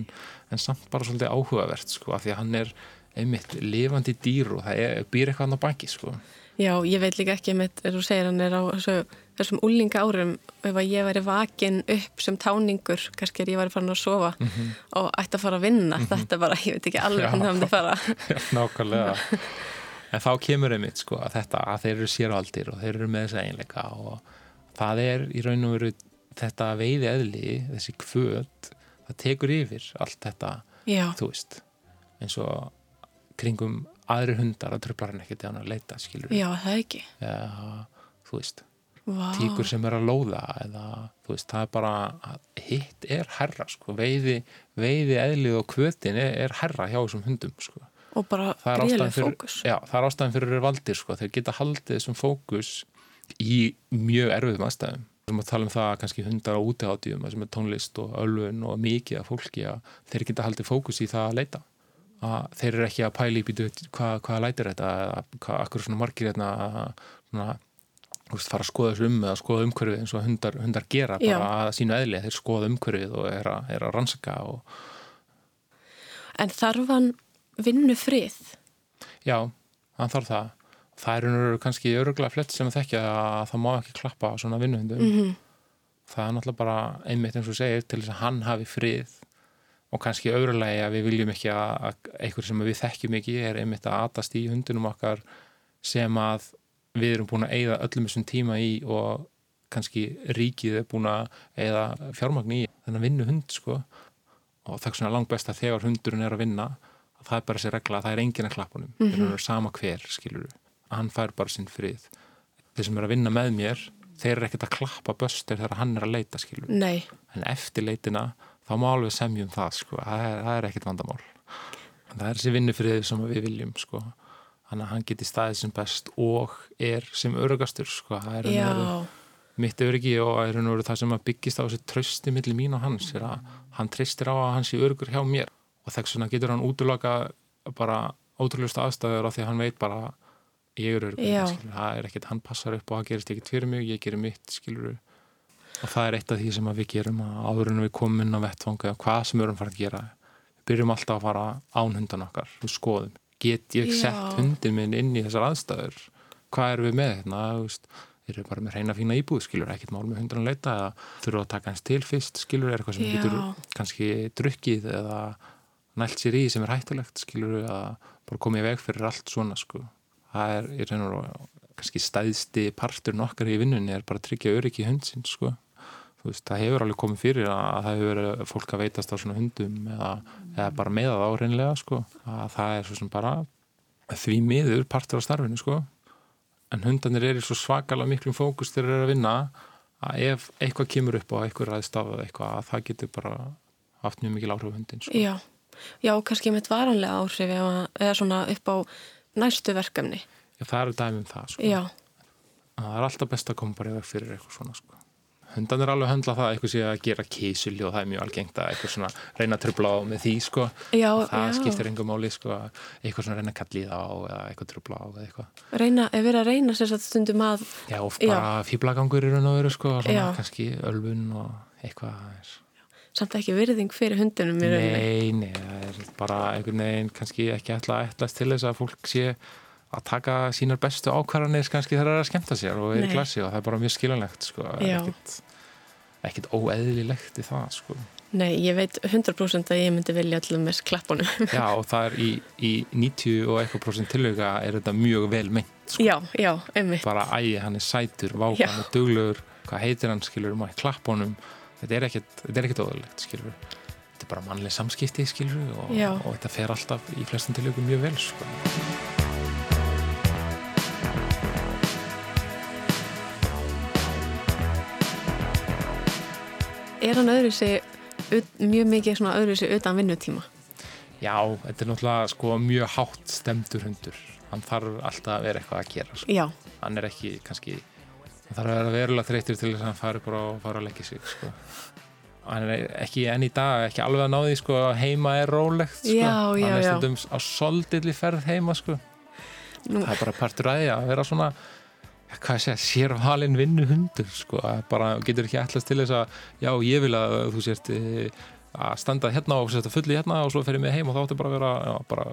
en samt bara svolítið áhugavert sko, af því að hann er einmitt lifandi dýr og það er, býr eitthvað hann á baki sko. Já, ég veit líka ekki mitt, er þú segir hann er á þessu, þessum úlinga árum ef að ég væri vakin upp sem táningur kannski er ég væri farin að sofa og ætti að fara að vinna, þetta er bara ég veit ekki alveg það myndi fara. Nákvæmlega en þá kemur einmitt sko að þetta að þeir eru sérvaldir og þeir eru með þessa einleika og það er í raun og veru þetta veiði eðli, þessi kvöt það tekur yfir allt þetta Já, þú veist, eins og kringum aðri hundar að tröflar hann ekkert eða hann að leita skilur Já, það ekki. eða þú veist Vá. tíkur sem er að lóða eða þú veist, það er bara hitt er herra sko, veiði, veiði eðlið og kvötin er, er herra hjá þessum hundum sko. Og bara gríðlega fókus. já, það er ástæðan fyrir valdir sko, þeir geta haldið þessum fókus í mjög erfiðum aðstæðum við erum að tala um það að kannski hundar á útiháttíðum sem er tónlist og ölfun og mikið af fólki að þeir geta haldið fókus í það að leita að þeir eru ekki að pæla í býtu hvað, hvað lætir þetta eða akkur svona margir hérna svona, þú veist, fara að skoða þessu um eða skoða umhverfið eins og hundar, hundar gera Já. bara að sínu eðli, þeir skoða umhverfið og er að, er að rannsaka og En þarf hann vinnu frið? já, hann þarf það. Það er nú kannski öruglega flett sem að þekkja að það má ekki klappa á svona vinnuhundum. Mm það er náttúrulega bara einmitt eins og segir til þess að hann hafi frið og kannski öðrulegi að við viljum ekki að, að einhver sem við þekkjum ekki er einmitt að atast í hundunum okkar sem að við erum búin að eyða öllum þessum tíma í og kannski ríkið er búin að eyða fjármagn í þennan vinnu hund sko. Og það er svona langt best að þegar hundurinn er að vinna það er bara þessi regla að það er enginn að klappunum mm -hmm. þeir eru sama hver skilur hann fær bara sinn frið. Þeir sem eru að vinna með mér þeir eru ekkert að klappa böstir þegar hann er að leita skilur Nei, en eftir leitina þá má alveg semjum það sko, það er, það er ekkert vandamál. En það er þessi vinnufrið sem við viljum sko, þannig að hann geti staðið sem best og er sem örugastur sko, það er mitt öryggi og er það sem byggist á þessi trösti millir mín og hans er að hann treystir á að hann sé örugur hjá mér og þess vegna getur hann útloka bara ótrúlega aðstæður af því að hann veit bara ég er Já. skilur, það er ekkert hann passar upp og það gerist ekkert fyrir mig, ég gerir mitt skilur og það er eitt af því sem við gerum að áður en við komum inn á vettvang eða hvað sem við erum farið að gera við byrjum alltaf að fara án hundan okkar. Við skoðum, get ég sett hundin minn inn í þessar aðstæður? Hvað erum við með hérna þú veist, erum við bara með reyna fína íbúð skilur ekkert mál með hundan að leita eða þurfa að taka hans til fyrst skilur er eitthvað sem Já. getur kannski drukkið eða nælt sér í sem er hættulegt skilur að bara komið í veg fyrir allt svona sko það er í raun og kannski stæðsti partur nokkar í vinnunni er bara að tryggja öryggi hundsinn sko veist, það hefur alveg komið fyrir að það hefur verið fólk að veitast á svona hundum eða, eða bara með það áhreinlega sko að það er svo sem bara því miður partur á starfinu sko en hundanir eru svo svakalega miklum fókus þegar þeir eru að vinna að ef eitthvað kemur upp á eitthvað ræðst af eitthvað að það getur bara haft mjög mikil áhrif hundin sko. já. Já, kannski með varanlega áhrif eða, eða svona upp á næstu verkefni. Já, það eru dæmi um það sko. Já, að það er alltaf best að koma bara í veg fyrir eitthvað svona sko. hundan er alveg að höndla það að eitthvað sé að gera kísuli og það er mjög algengt að eitthvað svona reyna að trubla á með því sko. já, það já. skiptir engum máli sko, eitthvað svona reyna að kalli það á eða eitthvað trubla á eða eitthvað Reyna, ef við að reyna sér satt stundum að, já, og bara fýblagangur í raun og veru sko, svona Já. kannski ölfun og eitthvað aðeins. Samt ekki virðing fyrir hundinum í rauninni. nei, nei, það er bara einhvern veginn kannski ekki ætla að ætlast til þess að fólk sé að taka sínar bestu ákvarðanir kannski þegar það er að skemmta sér og er í Nei. klassi og það er bara mjög skiljanlegt sko, er ekkit, ekkit óeðlilegt í það sko. Nei, ég veit 100% að ég myndi vilja allir með klappunum. Já, og það er í, í 90 og eitthvað prósent tilöga er þetta mjög vel meint sko. já, já, einmitt. bara ægi, hann er sætur, vák, Já. hann er duglegur hvað heitir hann, skilur, maður klapp honum þetta er er ekkit óðurlegt, skilur þetta er bara mannleg samskipti, skilur og, og þetta fer alltaf í flestum tilögum mjög vel, sko. Er hann öðru sig, mjög mikið svona öðru sig utan vinnutíma? Já, þetta er náttúrulega sko mjög hátt stemdur hundur. Hann þarf alltaf að vera eitthvað að gera sko. Hann er ekki, kannski hann þarf að vera verulega þreytur til þess að fari bara og fara að leggja sig, sko ekki enn í dag, ekki alveg að ná því sko, að heima er rólegt sko. Já, já, hann er stundum á soldilli ferð heima sko. Nú- það er bara partur að því að vera svona segja, sérvalinn vinnu hundur sko, bara getur ekki ætlast til þess að já, ég vil að þú sért eh, að standa hérna og setja fulli hérna og svo fer ég með heim og þá áttu bara að vera já, bara,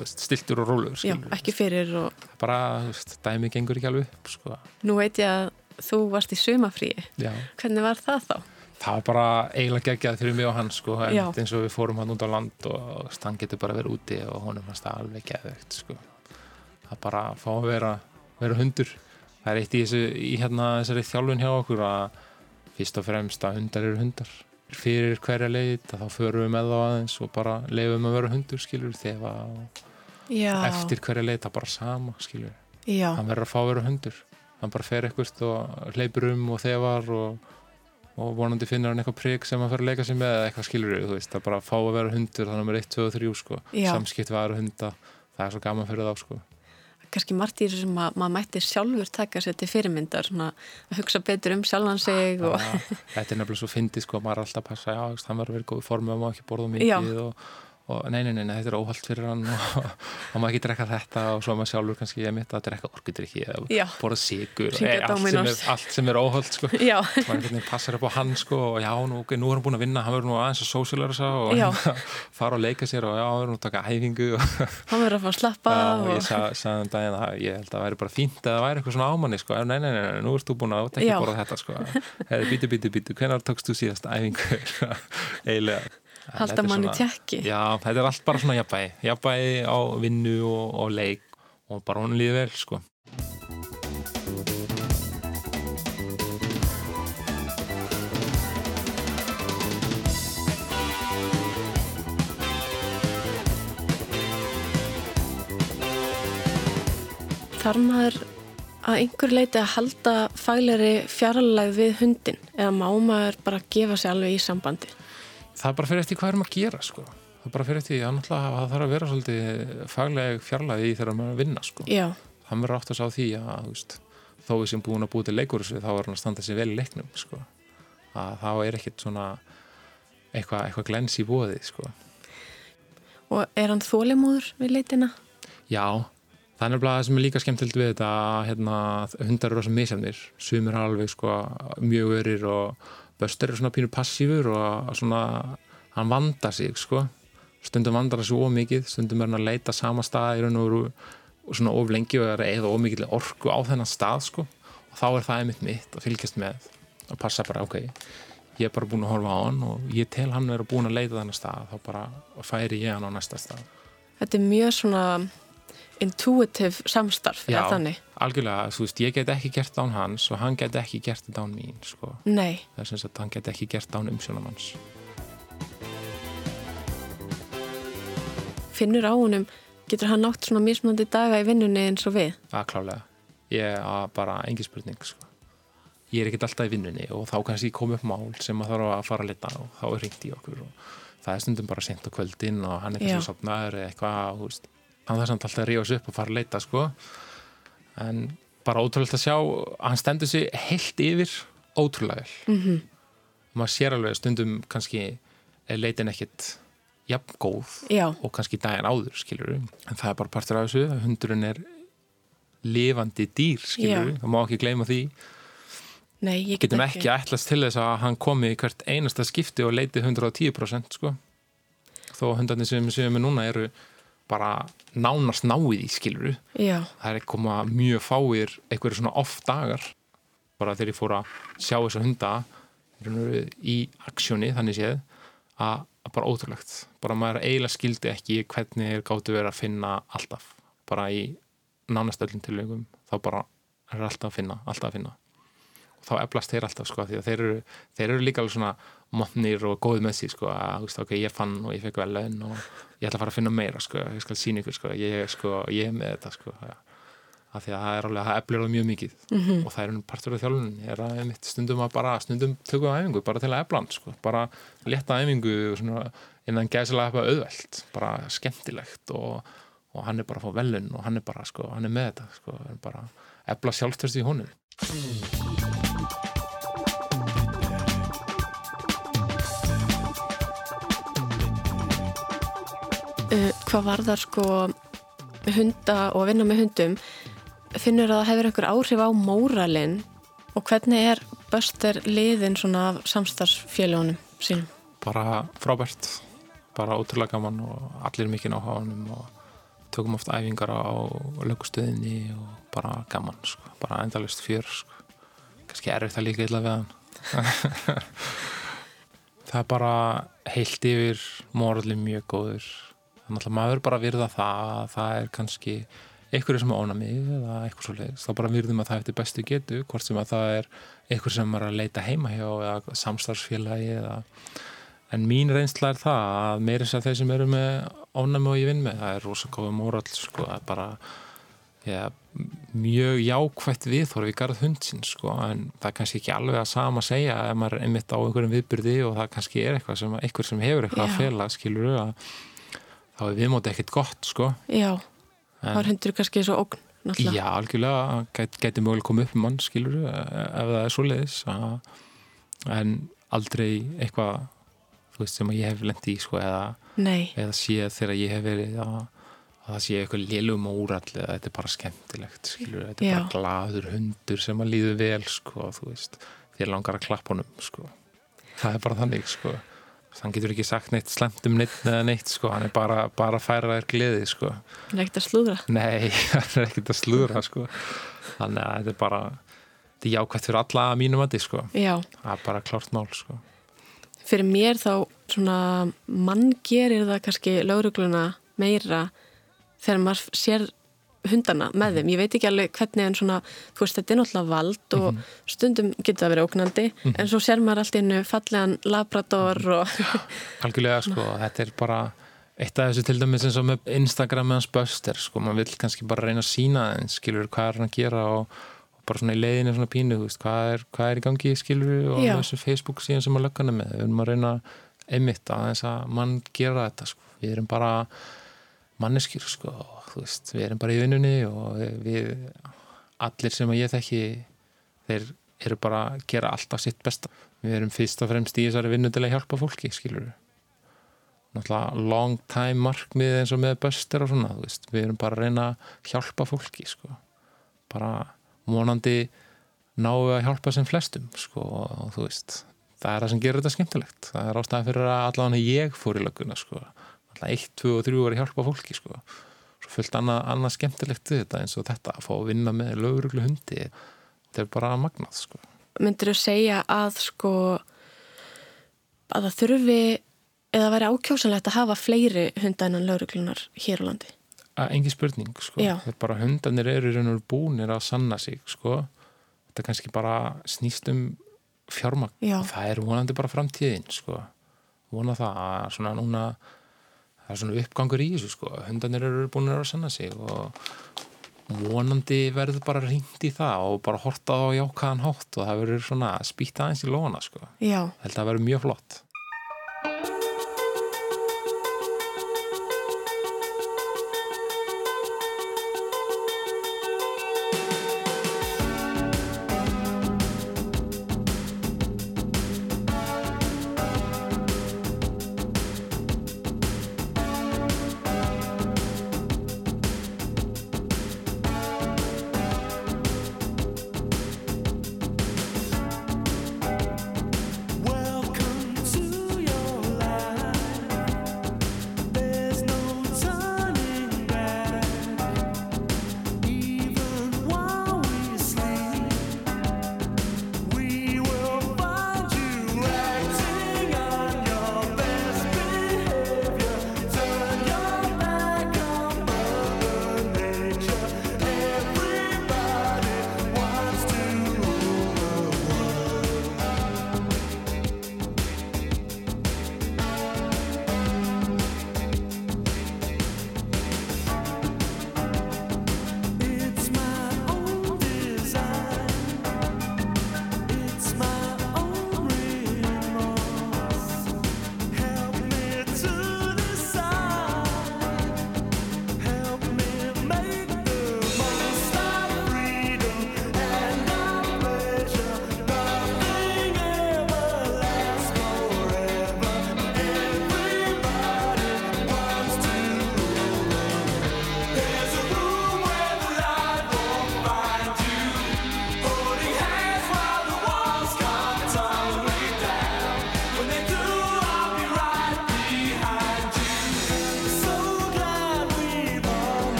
veist, stiltur og skilurðu. ekki fyrir og bara, veist, dæmi gengur ekki alveg upp sko. nú veit ég að þú varst í sumafríi. já Hvernig var það þá? það var bara eiginlega geggjað fyrir mig og hann sko, en Já. eins og við fórum hann út á land og hann getur bara verið úti og honum fannst það alveg geðvegt sko. það bara að fá að vera, vera hundur það er eitt í, þessu, í hérna, þessari þjálfun hjá okkur að fyrst og fremst að hundar eru hundar fyrir hverja leit að þá förum við með þá aðeins og bara leifum að vera hundur skilur Já, eftir hverja leita bara sama skilur já, hann verður að fá að vera hundur hann bara fer eitthvað og hleypur um og þefar og, og vonandi finnur hann eitthvað prik sem hann fer að leika sig með eða eitthvað skilur þú veist, að bara fá að vera hundur þannig að maður 1, 2 og 3 sko. Já. samskipt við aðra hunda, það er svo gaman fyrir þá sko. Kannski margt í þessu sem að maður mætti sjálfur taka sér til fyrirmyndar, svona að hugsa betur um sjálfan sig og þetta er nefnilega svo fyndið sko, maður er alltaf að passa, já, hann verður verið góð formu og maður ekki borða mikið og, og nei, nei, nei, nei, þetta er óholt fyrir hann og, og maður ekki drekka þetta og svo er maður sjálfur kannski ég mitt að drekka orkudrykki eða borða sigur, allt, er- allt sem er óholt sko. Maður passar upp á hann sko og já, nú, ok, nú er hann búin að vinna, hann verður nú aðeins að sósílarisa og fara og leika sér og já, hann verður nú að taka æfingu og, hann verður að fá að slappa og, og ég sa- sagði um daginn að ég held að það væri bara fínt eða það væri eitthvað svona ámanni sko, nei, nei, nei, nei, nú ert þú búin að Já. borða þetta halda manni tjekki Já, þetta er allt bara svona jafnvægi. Jafnvægi á vinnu og, og leik og bara hún líði vel sko. Þarf maður að einhver leiti að halda faglegri fjarlægð við hundin eða má maður bara gefa sig alveg í sambandi það bara fyrir eftir hvað erum að gera sko. það bara fyrir eftir, það það þarf að vera svolítið fagleg fjarlæði í þegar maður er að vinna sko. hann verður átt að sá því að veist, þó við sem búin að búið til leikursu þá er hann að standa sér vel í leiknum sko. að þá er ekkit svona eitthvað eitthva glens í bóði sko. og er hann þólimóður við leitina? já, það er það sem er líka skemmtild við þetta að hérna, hundar eru rosa misjafnir sumir alveg sko, mjög örir og Böster er svona pínu passífur og svona, hann vandar sig sko. stundum vandar hann svo ómikið stundum er hann að leita sama stað í raun og veru og svona of lengi og er eða ómikið orku á þennan stað sko. og þá er það einmitt mitt að fylgjast með og passa bara, ok ég er bara búin að horfa á hann og ég tel hann vera búin að leita þennan stað þá bara færi ég hann á næsta stað Þetta er mjög svona intuitive samstarf, Já. algjörlega, þú veist, ég get ekki gert án hans og hann get ekki gert þetta án mín sko. Nei, það er sem sagt, hann get ekki gert án umsjónum hans finnur á honum, getur hann nátt svona mismunandi daga í vinnunni eins og við? það er klálega, ég er bara engin spurning sko. ég er ekkert alltaf í vinnunni og þá kannski kom upp mál sem maður þarf að fara að leta og þá er ringt í okkur og það er stundum bara sent á kvöldin og hann er kannski sopnaður eða eitthvað, þú veist hann þarf samt alltaf að rífa sig upp og fara að leita sko. en bara ótrúlega að sjá að hann stendur sig heilt yfir ótrúlega vel Mm -hmm. maður sér alveg að stundum kannski er leitin ekkit jafn góð Já, og kannski daginn áður skilur en það er bara partur af þessu að hundurinn er lifandi dýr skilur Já. það má ekki gleyma því nei, get getum ekki. ekki ætlast til þess að hann komi í hvert einasta skipti og leiti 110% sko þó að hundarnir sem við séum núna eru bara nánast náið í skilur Já, það er koma mjög fáir einhverju svona off dagar. Bara þegar ég fór að sjá þessa hunda í aksjóni þannig séð að að bara ótrúlegt. Bara maður eiginlega skildi ekki hvernig þeir gáttu verið að finna alltaf. Bara í nánast öllum tilvægum þá bara er alltaf að finna alltaf að finna þá eflast þeir alltaf sko því að þeir eru, þeir eru líka alveg svona motnir og góð með sig sko að ok, ég fann og ég fekk vel laun og ég ætla að fara að finna meira sko, ég skal sína ykkur sko, ég, sko, ég er með þetta sko af því að það er alveg, það eflir það mjög mikið Mhm. og það er partur af þjálfunni er að einmitt stundum að bara, stundum tökum við æfingu bara til að efla hann sko, bara létta æfingu svona innan gæsilega eitthvað auðvelt, bara skemmtilegt og, og hann er bara að fá velun og hann er bara, sko, hann er með þetta sko, bara efla sjálfstörst í honum uh, hvað var það sko hunda og að vinna með hundum finnur að það hefur einhver áhrif á móralin og hvernig er Buster liðin svona af samstarfsfélagunum sínum? bara frábært bara ótrúlega gaman og allir mikið á hánum og tökum oft æfingar á lögustöðinni og bara gaman sko. bara endalist fjör sko. kannski erfitt að líka illa við hann það er bara heilt yfir moralin mjög góður þannig að maður bara virða það að það er kannski einhverju sem er ónami eða eitthvað svo leiðis, þá bara virðum að það eftir bestu getu, hvort sem að það er einhver sem er að leita heima hjá eða samstarfsfélagi eða en mín reynsla er það að meira þess að þeir sem eru með ónæmi og ég vinn með, það er rosa góða mórall sko, það er bara ja, mjög jákvætt viðhorf í garð hundsinn sko, en það er kannski ekki alveg að sama segja ef maður er einmitt á einhverjum viðbyrði og það kannski er eitthvað sem, eitthvað sem þá er viðmóti ekkert gott sko Já, þá en, er hundur kannski svo ógn náttúrulega. Já, algjörlega, gæti, gæti mögulega komið upp um mann, skilur ef það er svoleiðis að, en aldrei eitthvað þú veist, sem ég hef lendi í sko, eða, eða séð þegar ég hef verið að, að það sé eitthvað lélum órall eða þetta er bara skemmtilegt skilur, þetta er Já. bara glaður hundur sem að líður vel sko, þú veist, þér langar að klappa honum sko, það er bara þannig sko, hann getur ekki sagt neitt slemt um neitt eða neitt sko, hann er bara, bara að færa þér gleði sko það er ekkert að slúðra. Nei, það er ekkert að slúðra sko. Þannig að þetta er bara þetta er jákvæmt fyrir alla að mínum að sko. Já, það er bara klárt mál sko. fyrir mér þá svona mann gerir það kannski laurugluna meira þegar maður sér hundana með þeim. Ég veit ekki alveg hvernig en svona, þú veist, þetta er náttúrulega vald og stundum getur það verið ógnandi en svo sér maður allt í hennu fallegan labrador og algjörlega sko, þetta er bara eitt af þessu til dæmis eins og með Instagram með hans Buster sko, maður vill kannski bara reyna að sína þeim, skilur hvað er hann að gera og, og bara svona í leiðinu svona pínu, þú veist, hvað er, hvað er í gangi skilur og þessu Facebook síðan sem að löggana með, við erum að reyna einmitt að þess að mann gera þetta sko, við erum bara manneskjur sko, veist, við erum bara í vinnunni og við allir sem að ég þekki þeir eru bara að gera alltaf sitt besta við erum fyrst og fremst í þessari vinnu til að hjálpa fólki, skilur náttúrulega long time markmið eins og með Buster og svona, veist við erum bara að reyna að hjálpa fólki sko. bara vonandi við að hjálpa sem flestum sko, og þú veist það er það sem gerir þetta skemmtilegt það er ástæðan fyrir að allavega ég fór í lögguna sko. alltaf 1, 2 og 3 er að hjálpa fólki sko. Fullt annað, annað skemmtilegt við þetta eins og þetta að fá að vinna með löguruglu hundi þetta er bara magnað sko. myndir þú segja að sko að það þurfi eða væri ákjósanlegt að hafa fleiri hunda innan lauruglunar hér á landi. engi spurning sko. Er bara hundanir eru í raun og búnir að sanna sig sko. þetta kannski bara snýst um fjármagn Já. og það er vonandi bara framtíðin sko. vona það að svona núna það er svona uppgangur í þessu sko. hundanir eru búnir að sanna sig og vonandi verður bara ringt í það og bara horta á jákaðan hátt og það verður svona spýta aðeins í lóna sko. Já, held að það verður mjög flott